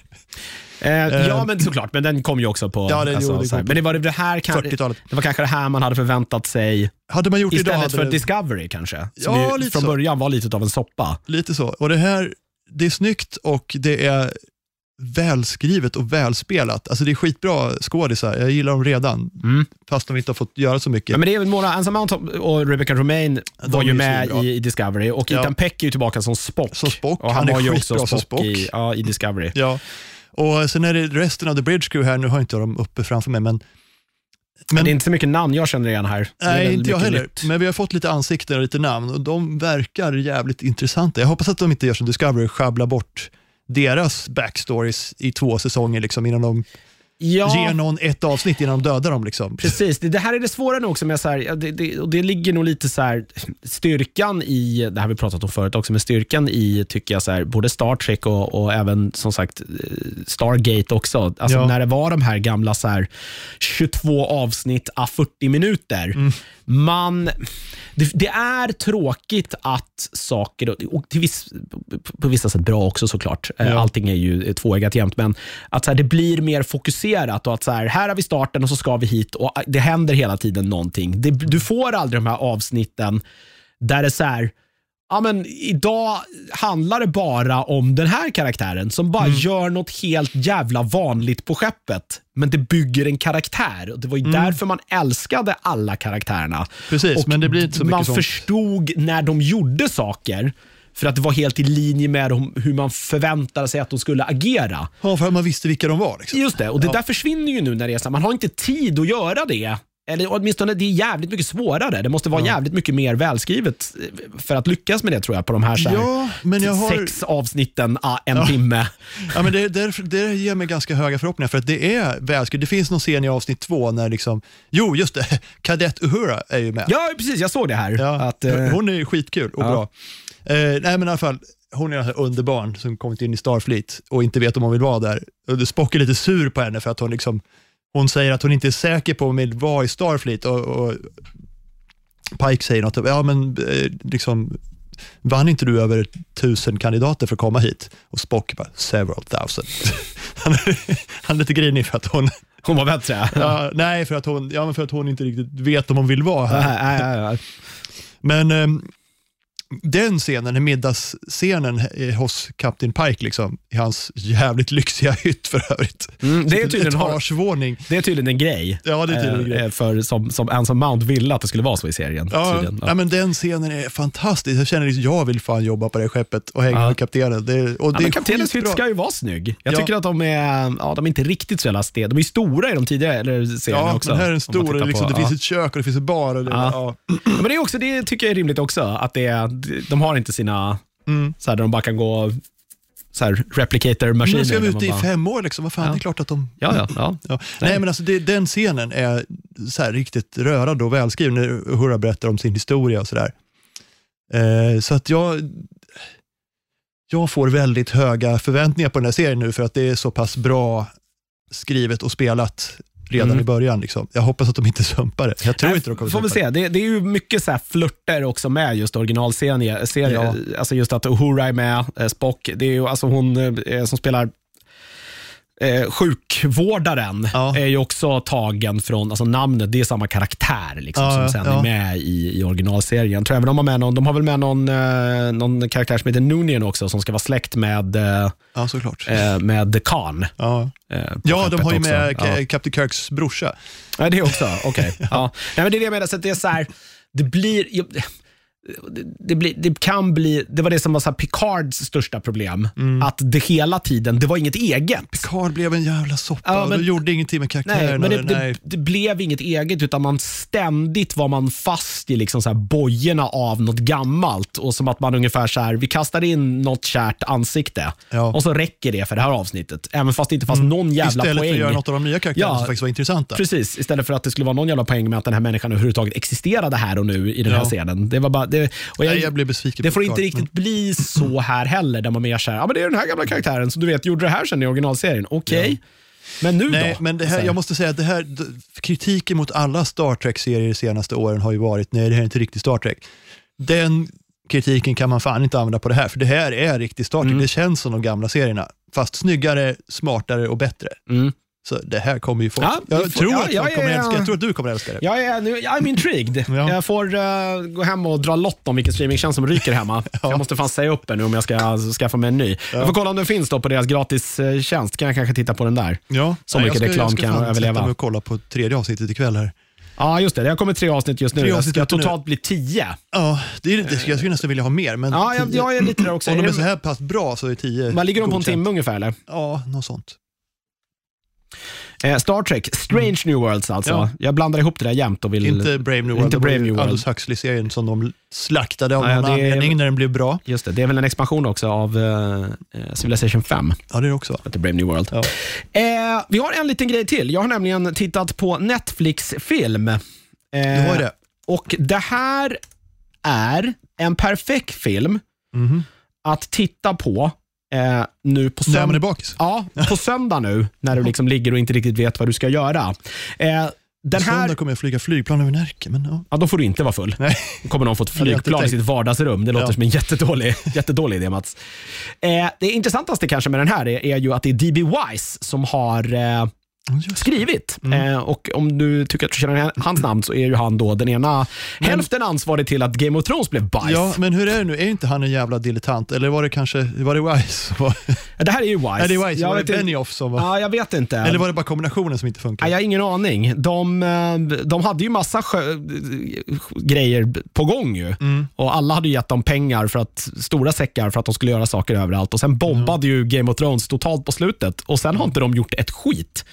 Eh, ja, Eh, men såklart. Men den kom ju också på... Ja, det- jo, det kom på men det var det här kan, 40-talet. det var kanske det här man hade förväntat sig Hade man gjort idag istället hade för det, Discovery kanske. Som Ja, ju lite från så. början var lite av en soppa. lite så. Och det här, det är snyggt och det är välskrivet och välspelat. Alltså det är skitbra skådisar, jag gillar dem redan, Mm. fast de inte har fått göra så mycket. Ja, men det är väl Mona Anson Mount och Rebecca Romaine De var ju med svinbra. i, Discovery och Ja. Ethan Peck är ju tillbaka som Spock. Som Spock. Och han, Han är var ju också som Spock, Spock. I, ja, i Discovery. Ja, och sen är det resten av The Bridge Crew här, nu har inte jag dem uppe framför mig, men Men det är inte så mycket namn jag känner igen här. Nej, inte jag heller. nytt. Men vi har fått lite ansikten och lite namn och de verkar jävligt intressanta. Jag hoppas att de inte gör som Discovery, sjabblar bort deras backstories i två säsonger liksom, innan de Ja. ger någon ett avsnitt innan de dödar dem. Liksom. Precis, det, det här är det svåra nu också med så här, det, det, och det ligger nog lite så här, styrkan i, det här har vi pratat om förut också, men styrkan i tycker jag så här, både Star Trek och, och även som sagt eh, Stargate också. Alltså Ja. när det var de här gamla så här, 22 avsnitt a 40 minuter. Mm. Man, det, det är tråkigt att saker, och till viss, på vissa sätt bra också såklart, Eh, Ja. allting är ju tvåeggat jämt, men att så här, det blir mer fokuserat och att så här, här har vi starten och så ska vi hit och det händer hela tiden någonting. Det, du får aldrig de här avsnitten där det är så här, ja men idag handlar det bara om den här karaktären som bara Mm. gör något helt jävla vanligt på skeppet, men det bygger en karaktär. Och Det var ju därför man älskade alla karaktärerna. Mm. Precis, och men det blir inte så mycket Man sånt. förstod när de gjorde saker, för att det var helt i linje med hur man förväntade sig att de skulle agera. Ja, för att man visste vilka de var. Liksom. Just det, och det Ja. där försvinner ju nu när det är så man har inte tid att göra det. Eller åtminstone det är jävligt mycket svårare. Det måste vara jävligt mycket mer välskrivet eh, för att lyckas med det tror jag på de här, så här Ja, men jag har... sex avsnitten, ah, en timme. [laughs] Ja, men det, det, det ger mig ganska höga förhoppningar för att det är välskrivet. Det finns någon scen i avsnitt två när liksom, jo just det, [laughs] Kadett Uhura är ju med. Ja, precis. Jag såg det här. Ja, Att, eh, hon är skitkul och ja. bra. Eh, nej men i alla fall, hon är ett underbarn som kommit in i Starfleet och inte vet om hon vill vara där. Och Spock är lite sur på henne för att hon liksom, hon säger att hon inte är säker på om hon vill vara i Starfleet och, och Pike säger något, ja men eh, liksom, vann inte du över tusen kandidater för att komma hit? Och Spock bara, several thousand. [laughs] han, är, han är lite grinig för att hon, hon var bättre. [laughs] ja, nej för att hon, ja, men för att hon inte riktigt vet om hon vill vara här. Nej, nej, nej, nej. Men ehm, den scenen, den middagsscenen eh, hos Kapten Pike, liksom, i hans jävligt lyxiga [laughs] hytt för övrigt. Mm, det, är tydligen, har, det är tydligen en grej. Ja, det är tydligen en Eh, grej. För, som, som Anson Mount ville att det skulle vara så i serien. Ja, ja. men den scenen är fantastisk. Jag känner att jag vill fan jobba på det skeppet och hänga Ja. med kaptenen. Det, och Ja, det men är Kaptenens hytt ska ju vara snygg. Jag Ja. tycker att de är, ja, de är inte riktigt så jävla stela. De är stora i de tidigare eller serierna Ja, också. men här är en om man stor, liksom, på- det ja. finns ett kök och det finns en bar. Och det, Ja. ja. Ja, Men det, är också, det tycker jag är rimligt också, att det är, de har inte sina, Mm. så här, där de bara kan gå så här, replicator maskiner. Nu ska vi ute i bara, fem år, liksom. vad fan, Ja. det är klart att de... Ja, ja, ja. Ja. Nej, men alltså det, den scenen är så här riktigt rörande och välskriven när Hurra berättar om sin historia och sådär. Eh, så att jag, jag får väldigt höga förväntningar på den här serien nu för att det är så pass bra skrivet och spelat redan Mm. i början. Liksom. Jag hoppas att de inte sumpar det. Jag tror Nej, inte de kommer Får vi se. Det, det är ju mycket så här flörter också med just originalserien. Serie, Ja. Alltså just att Uhura är med, eh, Spock. Det är ju alltså hon eh, som spelar eh, sjukvårdaren Ja. är ju också tagen från, alltså namnet, det är samma karaktär liksom, Ja, som sen ja. är med i, i originalserien. Tror även de har med någon, de har väl med någon, eh, någon karaktär som heter Noonian också, som ska vara släkt med, eh, Ja, såklart. eh, med Khan. Ja, eh, ja de har ju med Ja. Captain Kirks brorsa. Ja, det också. Okej. [laughs] ja. Nej, men det är det jag menar. Så det är så här, det blir... jag- Det, det, blir, det kan bli, det var det som var så Picards största problem. Mm. Att det hela tiden, det var inget eget. Karl blev en jävla soppa Ja, men- de gjorde ingenting med karaktärerna. Nej, men det, nej. det, blev inget eget utan man ständigt var man fast i liksom så här bojorna av något gammalt och som att man ungefär så här, vi kastar in något kärt ansikte Ja. Mm. och så räcker det för det här avsnittet. Även fast det inte fanns någon jävla Istället poäng. för att göra något av de nya karaktärerna Ja. som faktiskt var intressanta. Precis, istället för att det skulle vara någon jävla poäng med att den här människan överhuvudtaget existerade här och nu i den här scenen. Det, var bara, det, och jag, Nej, jag blev besviken det får inte riktigt bli så [laughs] här heller, där man mer säger ja men det är den här gamla karaktären som du vet gjorde det här sen i originalserien. Okej, men nu Nej, då? men det här, jag måste säga att det här, kritiken mot alla Star Trek-serier de senaste åren har ju varit, nej det här är inte riktigt Star Trek. Den kritiken kan man fan inte använda på det här, för det här är riktigt Star Trek. Mm. Det känns som de gamla serierna, fast snyggare, smartare och bättre. Mm. Så det här kommer ju folk, Ja, jag får- tror ja, att jag folk kommer är- älska, jag tror att du kommer älska det. Jag är, nu, I'm intrigued. [laughs] Ja. Jag får eh, gå hem och dra lott om vilken streamingtjänst som ryker hemma. [laughs] Jag måste fan säga upp den nu om jag ska skaffa mig en ny. Jag får kolla om den finns då på deras gratistjänst. Kan jag kanske titta på den där. Ja, Så Nej, mycket jag ska, reklam jag ska kan fan överleva. mig och kolla på tredje avsnittet ikväll här. Ja, just det. Det har kommit tre avsnitt just nu. Tre avsnitt ska ute nu. totalt bli tio. Ja, det är, det, jag skulle nästan vilja ha mer, men Ja, jag, jag är lite där också. om de Är så här pass bra så är tio Vad ligger de på en timme ungefär eller? Ja, något sånt. Eh, Star Trek, Strange New Worlds alltså. Ja. Jag blandar ihop det där jämt och vill... Inte Brave New World. Inte Brave New World. Aldous Huxley-serien som de slaktade av Ja, någon det anledning när den blev bra. Just det, det är väl en expansion också av eh, eh, Civilization 5. Ja, det är det också. Brave New World. Ja. Eh, vi har en liten grej till. Jag har nämligen tittat på Netflix-film. Eh, var ju det. Och det här är en perfekt film Mhm. att titta på eh, nu på När man är söndag. bakis. Ja, på söndag nu när du liksom ligger och inte riktigt vet vad du ska göra. Eh, den här, söndag kommer jag flyga flygplan över Närke, men ja. ja, då får du inte vara full. Nej. Då kommer någon få ett flygplan i sitt vardagsrum. Det låter Ja. som en jättedålig, [laughs] jättedålig idé Mats. Eh, det intressantaste kanske med den här är, är ju att det är D.B. Wise som har eh. Skrivit. Mm. Eh, och Om du tycker att du känner hans namn så är ju han då den ena hälften ansvarig till att Game of Thrones blev bajs. Ja, men hur är det nu? Är inte han en jävla dilettant? Eller var det kanske, var det Wise? Det här är ju Wise. Nej, det är Wise. Jag Var det Benioff som var... Ja, jag vet inte. Eller var det bara kombinationen som inte funkar? Ja, jag har ingen aning. De, eh, de hade ju massa grejer på gång ju. Mm. Och Alla hade gett dem pengar, för att, stora säckar för att de skulle göra saker överallt. Och Sen bombade ju Game of Thrones totalt på slutet och sen har inte de gjort ett skit.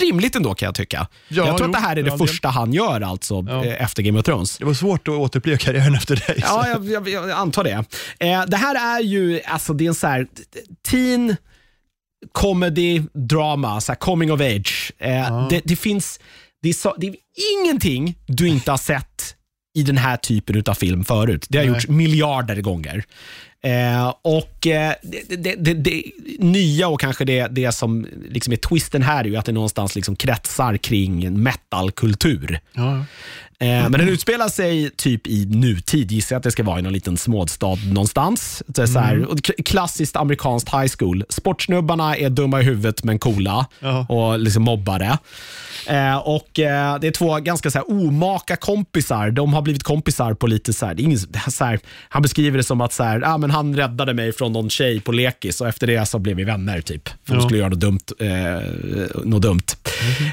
Rimligt ändå kan jag tycka. Ja, jag tror jo, att det här är det del. första han gör alltså Ja. eh, efter Game of Thrones. Det var svårt att återuppliva karriären efter dig. Ja, jag, jag, jag antar det. Eh, det här är ju alltså, det är en så här, teen comedy drama, så coming of age. Eh, det, det finns det är, så, det är ingenting du inte har sett i den här typen av film förut. Det har Nej. gjorts miljarder gånger. Eh, och eh, det, det, det, det nya och kanske det, det som liksom är twisten här är ju att det någonstans liksom kretsar kring metalkultur. Ja. Eh, Men den utspelar sig typ i nutid, gissar jag att det ska vara i någon liten småstad någonstans. Det är så här, k- klassiskt amerikanskt high school. Sportsnubbarna är dumma i huvudet men coola Ja. och liksom mobbare. Eh, och eh, Det är två ganska så här omaka kompisar. De har blivit kompisar på lite så här, ingen, så här han beskriver det som att så här, ah, men han räddade mig från någon tjej på lekis och efter det så blev vi vänner. typ. För de Ja. skulle göra något dumt. Eh, något dumt.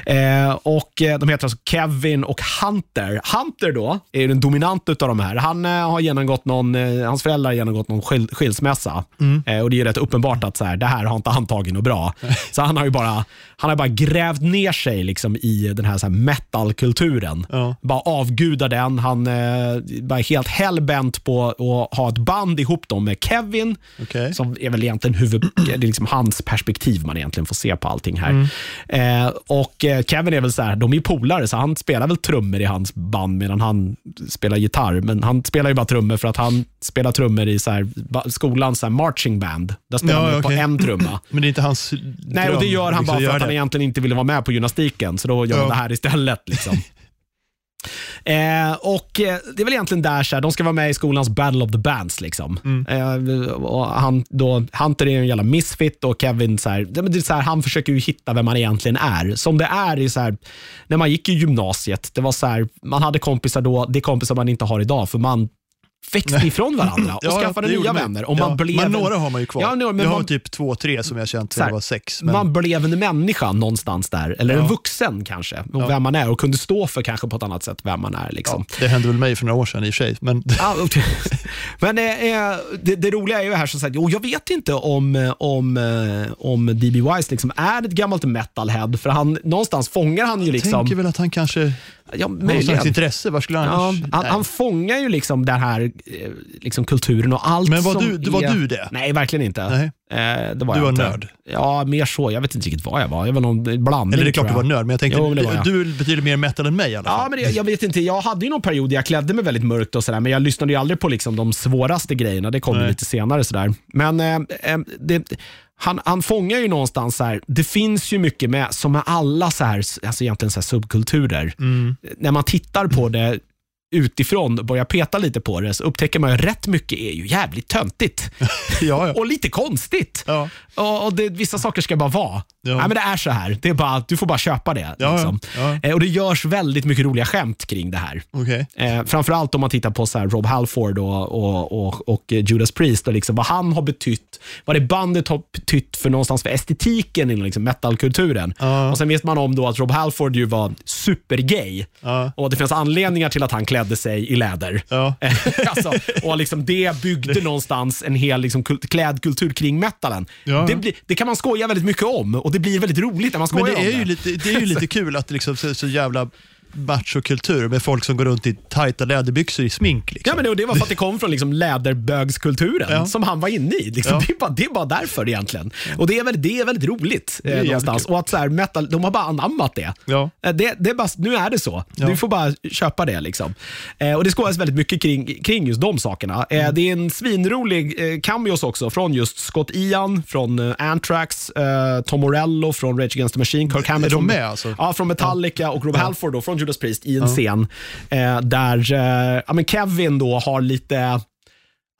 Eh, och eh, De heter alltså Kevin och Hunter. Hunter då är den dominanta av de här. Han, eh, har genomgått någon, eh, hans föräldrar har genomgått någon skil, skilsmässa. Eh, och Det är rätt uppenbart att så här, det här har inte han tagit något bra. [laughs] Så han har ju bara, han har bara grävt ner sig liksom i den här, så här metalkulturen. Ja. Bara avgudar den. Han eh, är helt hellbent på att ha ett band ihop dem med Kevin Okej. som är väl egentligen huvud, det är liksom hans perspektiv man egentligen får se på allting här. Eh, och eh, Kevin är väl så här, de är polare, så han spelar väl trummor i hans band medan han spelar gitarr. Men han spelar ju bara trummor för att han spelar trummor i så här, skolans så här marching band. Där spelar Ja, han ju på en trumma. [laughs] Men det är inte hans Nej, och det gör han bara för att han egentligen inte ville vara med på gymnastiken, så då gör han Ja. det här istället. Liksom. [laughs] Eh, och eh, Det är väl egentligen där, så här, de ska vara med i skolans Battle of the Bands. Liksom. Mm. Eh, och han, då, Hunter är en jävla misfit och Kevin, så här, det, det är så här, han försöker ju hitta vem man egentligen är. Som det är i så här, när man gick i gymnasiet, det var så här, man hade kompisar då, det är kompisar man inte har idag, för man växte ifrån varandra [clears throat] och Ja, skaffade nya vänner. Och Ja, man blev men en- några har man ju kvar. Ja, några, men jag har man- typ två, tre som jag känt Så sedan jag var sex. Men... Man blev en människa någonstans där, eller en vuxen kanske, och vem man är och kunde stå för kanske på ett annat sätt vem man är. Liksom. det hände väl mig för några år sedan i och för sig. Men... [laughs] Men eh, eh, det, det roliga är ju här som sagt, och jag vet inte om, eh, om, eh, om D.B. Wise liksom är ett gammalt metalhead, för han, någonstans fångar han ju Jag liksom... tänker väl att han kanske ja, någon slags intresse. Var skulle han Ja, annars... han, han fångar ju liksom den här eh, liksom kulturen och allt Men var som du- var är... du det? Nej, verkligen inte. Nej. Eh, det var Du jag var inte. nörd? Ja, mer så. Jag vet inte riktigt vad jag var. Jag var någon blandning. Eller det är klart du var jag. nörd, men jag tänkte, Jo, men jag. du betyder mer metal än mig i alla fall. Ja, men det, jag vet inte. Jag hade ju någon period där jag klädde mig väldigt mörkt och sådär, men jag lyssnade ju aldrig på liksom de svåraste grejerna. Det kom ju lite senare. Sådär. Men eh, eh, det, han, han fångar ju någonstans så här, det finns ju mycket med, som med alla så här, alltså egentligen så subkulturer. Mm. När man tittar på det utifrån börjar peta lite på det så upptäcker man ju att rätt mycket är ju jävligt töntigt [laughs] ja, ja. och lite konstigt. ja. Och, och det, vissa saker ska bara vara. Ja. Nej, men det är så här. Det är bara, du får bara köpa det. Ja, liksom. Eh, Och Det görs väldigt mycket roliga skämt kring det här. Okej. Eh, framförallt om man tittar på så Rob Halford och, och, och, och Judas Priest och liksom vad han har betytt, vad det bandet har betytt för någonstans för estetiken inom liksom metalkulturen. Och Sen vet man om då att Rob Halford ju var supergay och det finns anledningar till att han klädde klädde sig i läder. Ja. [laughs] alltså, och liksom det byggde någonstans en hel liksom, kult- klädkultur kring metalen. Ja. Det, blir, det kan man skoja väldigt mycket om och det blir väldigt roligt när man Men skojar det är, om ju lite, det är ju lite kul att det liksom är så jävla machokultur med folk som går runt i tajta läderbyxor i smink. Liksom. Ja, men det, och det var för att det kom från liksom läderbögskulturen Ja. som han var inne i. Liksom, Ja. det, är bara, det är bara därför egentligen. Och det är väldigt, det är väldigt roligt är eh, någonstans. kul. Och att så här, metal, de har bara anammat det. Ja. Eh, Det, det är bara, nu är det så. Du får bara köpa det. Liksom. Eh, och Det skojas väldigt mycket kring, kring just de sakerna. Eh, Mm. Det är en svinrolig eh, cameos också från just Scott Ian från eh, Anthrax, eh, Tom Morello från Rage Against the Machine, Kirk Hammett de från, med, alltså? ja, från Metallica och Rob Halford då, från Judas Priest i en scen eh, där eh, ja, men Kevin då har lite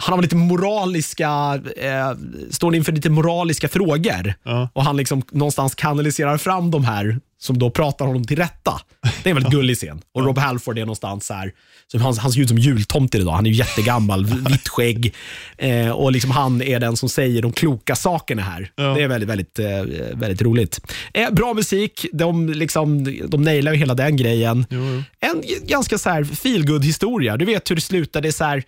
han har lite moraliska, eh, står inför lite moraliska frågor. Och han liksom någonstans kanaliserar fram de här som då pratar honom till rätta. Det är en väldigt gullig scen. Och Rob Halford är någonstans så här, så han, han ser ut som jultomten idag. Han är ju jättegammal, [laughs] vitt skägg eh, och liksom han är den som säger de kloka sakerna här. Ja. Det är väldigt, väldigt, eh, väldigt roligt. Eh, bra musik, de, liksom, de nailar ju hela den grejen. Jo, jo. En ganska så här feelgood historia. Du vet hur det slutar. Det, är så här,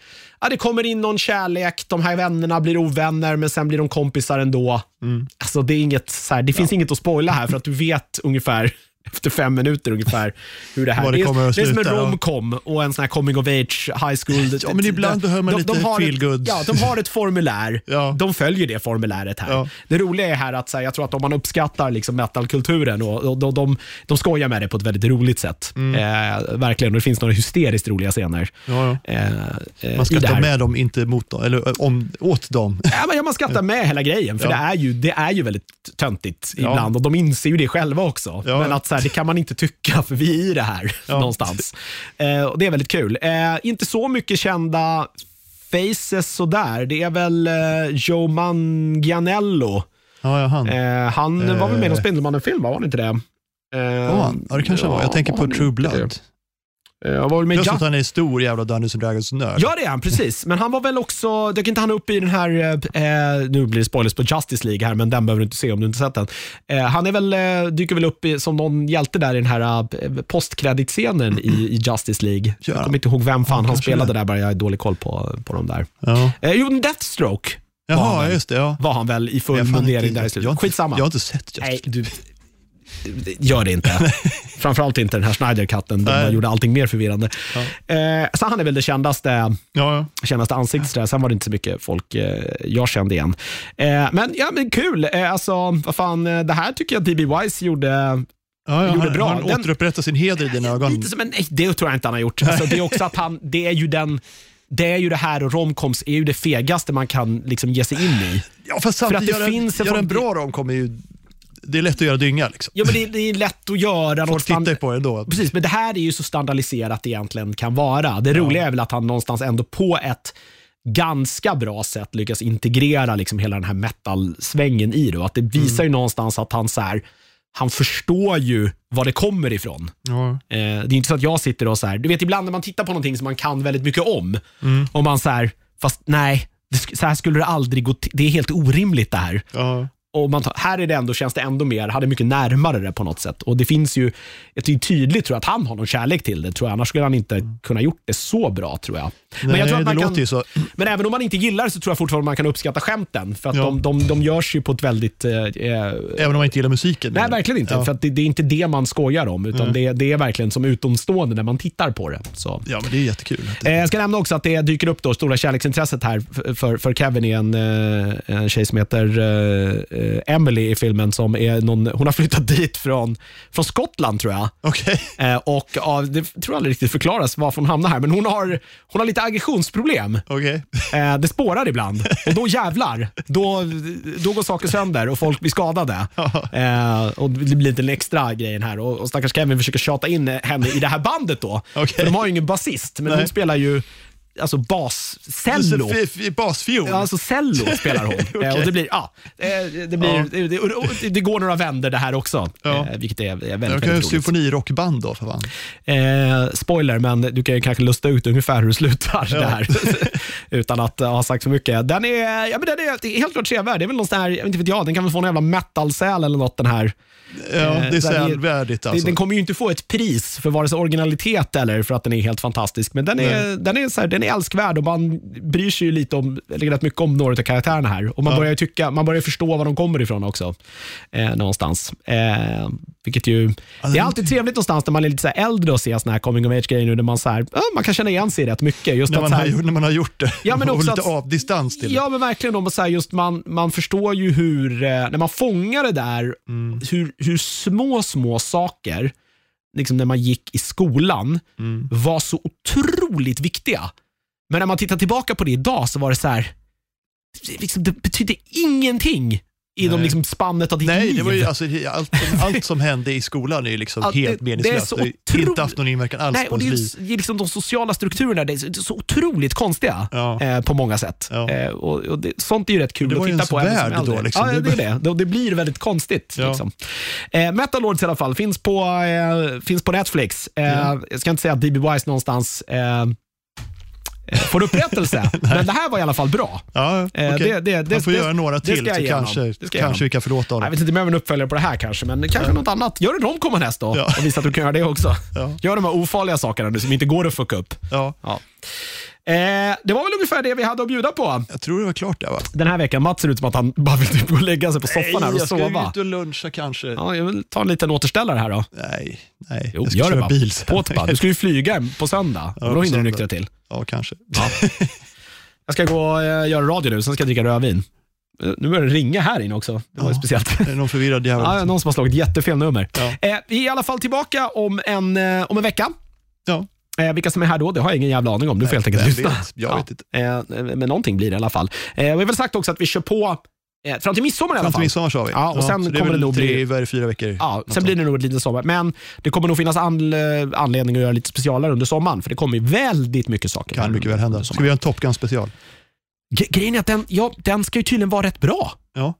ja, det kommer in någon kärlek, de här vännerna blir ovänner, men sen blir de kompisar ändå. Mm. Alltså, det är inget, så här, det finns inget att spoila här, för att du vet ungefär efter fem minuter ungefär hur det här Vad det är. kommer att det är som en romcom och en sån här coming of age high school. Ja, men ibland behöver man lite har feel good. Ja, de har ett formulär. Ja. De följer det formuläret här. Ja. Det roliga är här att här, jag tror att om man uppskattar liksom metalkulturen och, och de, de, de skojar med det på ett väldigt roligt sätt. Mm. Eh, verkligen, och det finns några hysteriskt roliga scener. Ja, ja. Eh, eh, Man ska i det ta här. med dem, inte mot dem, eller eh, om, åt dem. Ja, men man skrattar med hela grejen, för det, är ju, det är ju väldigt töntigt ibland och de inser ju det själva också. Men att så här, det kan man inte tycka, för vi är i det här Ja. någonstans. Eh, och Det är väldigt kul. Eh, inte så mycket kända faces sådär. Det är väl eh, Joe Manganiello. Ja, ja, han. Eh, han var väl med i någon Eh. Spindelmannen-film, var han inte det? Eh? Ja, det kanske han var. Jag tänker på True Blood. Det? Eh, han var väl med Plus att han är stor jävla Dungeons and Dragons-nörd. Ja, det är han. Precis. Men han var väl också, dök inte han upp i den här, eh, nu blir det spoilers på Justice League här, men den behöver du inte se om du inte sett den. Eh, han är väl, eh, dyker väl upp i, som någon hjälte där i den här eh, postkreditscenen i, i Justice League. Gör Jag han? kommer inte ihåg vem fan han kanske spelade det. där, bara jag har dålig koll på, på dem där. Ja. Eh, jo, Deathstroke Var han Jaha, just det. Ja. var han väl i Jag full inte- där i jag slutet. inte- Skitsamma. Jag har inte sett Justice Nej, du, gör det inte. [laughs] Framförallt inte den här Nej. bara gjorde allting mer förvirrande. Ja. Eh, så han är väl det kändaste Ja, kändaste ansiktet. sådär. Sen var det inte så mycket folk eh, jag kände igen. Eh, men, ja, men kul. Eh, alltså, vad fan, det här tycker jag att D.B. Wise gjorde ja, ja Gjorde han, bra. han Den- återupprättar sin heder i dina ögon. lite som en... Nej, det tror jag inte han har gjort. Alltså, det är också att han, det är ju den det är ju det här och romcoms är ju det fegaste man kan liksom ge sig in i. Ja, fast att samtidigt, det göra, finns en göra en bra romcom är ju... Det är lätt att göra dynga. Liksom. Ja, men det, det är lätt att göra. Folk tittar på det ändå. Precis, men det här är ju så standardiserat det egentligen kan vara. Det roliga är väl att han någonstans ändå på ett ganska bra sätt lyckas integrera liksom hela den här metal-svängen i det. Att det visar ju någonstans att han så här, han förstår ju var det kommer ifrån. Ja. Eh, det är inte så att jag sitter och så här, du vet ibland när man tittar på någonting som man kan väldigt mycket om och man så här, fast nej, så här skulle det aldrig gå till. Det är helt orimligt det här. Ja. Och man tar, här är det ändå, känns det ändå mer, hade mycket närmare det på något sätt. Och det finns ju, jag tycker tydligt tror jag att han har någon kärlek till det. Tror jag. Annars skulle han inte kunna gjort det så bra tror jag. Nej, jag tror att man kan, så. men även om man inte gillar det så tror jag fortfarande man kan uppskatta skämten. För att Ja. de, de, de görs ju på ett väldigt... Eh, eh, Även om man inte gillar musiken. nej, verkligen inte. Ja. För det, det är inte det man skojar om, utan det, det är verkligen som utomstående när man tittar på det. Så. Ja, men det är jättekul. Eh, Jag ska nämna också att det dyker upp då stora kärleksintresset här för, för, för Kevin är en, eh, en tjej som heter eh, Emily i filmen. Som är någon, hon har flyttat dit från, från Skottland tror jag. Okej. Eh, och ja, Det tror jag aldrig riktigt förklaras varför hon hamnar här, men hon har, hon har lite aggressionsproblem. Okej. Eh, det spårar ibland och då jävlar. Då, då går saker sönder och folk blir skadade. Eh, och Det blir lite en extra grejen här och, och stackars Kevin försöker tjata in henne i det här bandet då. Okej. För de har ju ingen basist, men Nej. hon spelar ju alltså bascello. F- Basfiol. Ja, alltså cello [laughs] spelar hon. Okej. Eh, och det, blir, ja, eh, det, blir, Ja. det, det, går några vänder det här också, Ja. eh, vilket är, är väldigt, kan väldigt roligt. symfonirockband då för fan. Eh, spoiler, men du kan kanske lusta ut ungefär hur det slutar Ja. det här. [laughs] Utan att ha sagt för mycket. Den är, ja, men den är helt klart sevärd. Det är väl någon sån här, jag vet inte vet jag, den kan väl få en jävla metalsäl eller något den här. Ja, det är Det- alltså. Den kommer ju inte få ett pris för vare sig originalitet eller för att den är helt fantastisk. Men den är, den är, så här, den är älskvärd och man bryr sig ju lite om, eller rätt mycket om några av karaktärerna här. Och man Ja. börjar tycka, man börjar förstå var de kommer ifrån också. Eh, någonstans. Eh, vilket ju, det är alltid trevligt någonstans när man är lite så äldre och ser såna här coming of age-grejer nu, där man, så här, ja, man kan känna igen sig rätt mycket. Just när, att man så har, här, när man har gjort det. Ja, men [laughs] också lite att- avdistans till Ja, men verkligen. Om, så här, just man, man förstår ju hur, eh, när man fångar det där, Mm. hur, hur små, små saker, liksom när man gick i skolan, Mm. var så otroligt viktiga. Men när man tittar tillbaka på det idag så var det så här, liksom, det betydde ingenting i de Nej. liksom spannet av ditt Nej, liv. det var ju, alltså, det- allt, som, [laughs] allt som hände i skolan är ju liksom det- helt det är meningslöst. så Det har inte haft någon inverkan alls Nej, på och det är, liv. det liksom de sociala strukturerna, det är så, det otroligt konstiga Ja. eh, på många sätt. Ja. Eh, och, och det, sånt är ju rätt kul Det att titta på. även värld då, äldre. liksom. Ja, Det det är det. Det blir väldigt konstigt. Ja. Liksom. Eh, Metal Lords i alla fall, finns på, eh, finns på Netflix. Eh, Ja. Jag ska inte säga att D.B. Wise någonstans eh, får upprättelse, [laughs] men det här var i alla fall bra. Ja, Eh, okej. det- det- det- Han får det- göra några till jag så kanske, jag kanske vi kan förlåta Jag honom. vet inte om jag vill en uppföljare på det här kanske, men kanske något annat. Gör en romcom härnäst då Ja. och visa att du kan göra det också. Ja. Gör de här ofarliga sakerna nu som inte går att fucka upp. Ja, Ja. Eh, det var väl ungefär det vi hade att bjuda på jag tror det var klart där va? den här veckan. Mats ser ut som att han bara vill typ gå och lägga sig på soffan här och jag ska sova. ut och luncha kanske. Ja, jag vill ta en liten återställare här då. Nej, nej. Jo, jag ska gör det köra bara. bil sen. På bara. Du ska ju flyga på söndag. Ja, och då hinner du nyktra till. Ja, kanske. [laughs] Jag ska gå och eh, göra radio nu, sen ska jag dricka rödvin. Eh, Nu börjar det ringa här inne också. Det var Ja. speciellt. Det är någon förvirrad jävel. [laughs] Ja, någon som har slagit jättefel nummer. Ja. Eh, vi är i alla fall tillbaka om en, eh, om en vecka. Ja. Eh, vilka som är här då, det har jag ingen jävla aning om. Du får helt enkelt lyssna. vet? Jag vet inte. Eh, men någonting blir det i alla fall. Eh, vi har väl sagt också att vi kör på eh, fram till midsommar i alla Fram till fall. midsommar sa vi. Ja, och sen så det kommer det nog tre, bli- fyra veckor. Ja, sen blir det nog ett litet sommar. Men det kommer nog finnas an, eh, anledning att göra lite specialare under sommaren, för det kommer ju väldigt mycket saker. Kan mycket väl hända. Ska vi göra en Top Gun special? Grejen är att den, ja, den ska ju tydligen vara rätt bra. Ja.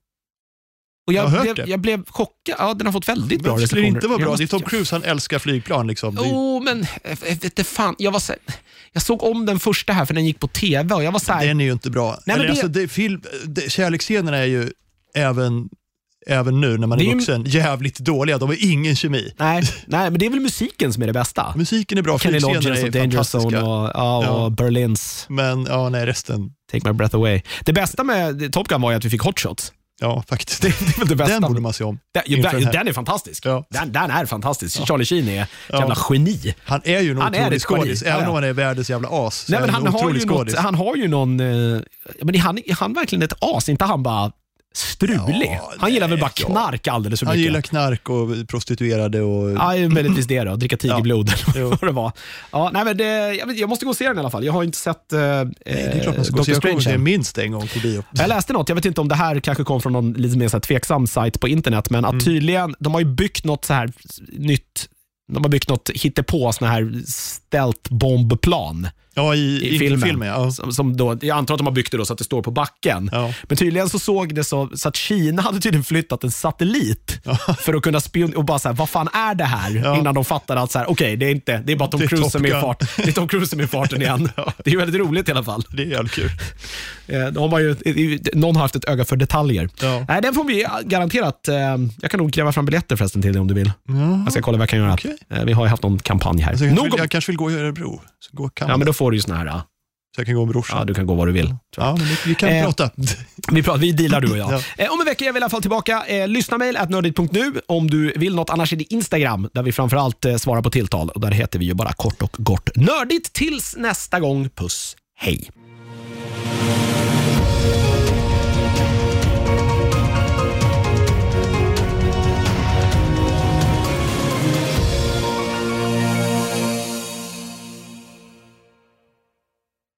Och jag, Jag har hört blev, det. jag blev chockad. Ja, den har fått väldigt bra Men skulle det recensioner. inte vara bra? måste- Det är Tom Cruise, han älskar flygplan. Liksom. Jo, men eh, jag vet inte fan. Jag, var så, jag såg om den första här för den gick på TV och jag var så här, Den är ju inte bra. men Eller, det- alltså, det, film, det, kärleksscenerna är ju även, även nu när man är är vuxen jävligt dåliga. De har ingen kemi. nej, [laughs] nej, men det är väl musiken som är det bästa. Musiken är bra, Kenny Loggins och Danger. Zone och, ja, och Ja. Berlins Men ja, nej, resten, Take My Breath Away. Det bästa med Top Gun var ju att vi fick hot shots. Ja faktiskt. Det, [laughs] det är väl det bästa. Den borde man se om. Den, inför den, är fantastisk. Ja. Den, den är fantastisk. Charlie Sheen är ett Ja. jävla geni. Han är ju en Han otrolig skådis, Ja, även ja. om han är världens jävla as. Nej, men han han, har något, han har ju någon... Eh, men är han, är han verkligen ett as? inte han bara strulig? Ja, han gillar väl bara ja. knark alldeles för Han mycket. gillar knark och prostituerade och... Ja, möjligtvis det då. Dricka tigerblod eller Jo. vad det var. Ja, nej, men det, jag, jag måste gå och se den i alla fall. Jag har inte sett eh, Nej, det är klart man ska Doctor. Jag Strange se än. minst en gång på bio. Jag läste något, jag vet inte om det här kanske kom från någon lite mer så här tveksam sajt på internet, men Mm. att tydligen, de har ju byggt något så här nytt, de har byggt något hittepå, såna här stealth-bombplan Ja, i, i filmen. filmen. ja. Som, som då, jag antar att de har byggt det då så att det står på backen. Ja. Men tydligen så såg det så, så att Kina hade tydligen flyttat en satellit [laughs] för att kunna spionera och bara så här, vad fan är det här? Innan de fattade att så här, okej, det är inte, det är bara Tom [laughs] Cruise som är i fart. Det är Tom Cruise som är i farten igen. [laughs] Det är väldigt roligt i alla fall. Det är jävligt kul. Eh, De har ju, någon har haft ett öga för detaljer. Nej, den får vi garanterat. eh, Jag kan nog gräva fram biljetter förresten till dig om du vill. Jag ska kolla vad jag kan göra. Eh, Vi har ju haft någon kampanj här. Alltså, jag, kanske vill, jag kanske vill gå i Örebro. Så, gå ja, men då får du ju såna här, ja, så jag kan gå med brorsan. du kan gå var du vill. Ja, men vi, kan Eh, prata. Vi, pratar, vi dealar du och jag. [laughs] Ja. Eh, om en vecka är vi i alla fall tillbaka. Eh, lyssna mejl nördigt.nu om du vill något. Annars är det Instagram där vi framförallt eh, svarar på tilltal. Och där heter vi ju bara kort och gott nördigt. Tills nästa gång, puss, hej.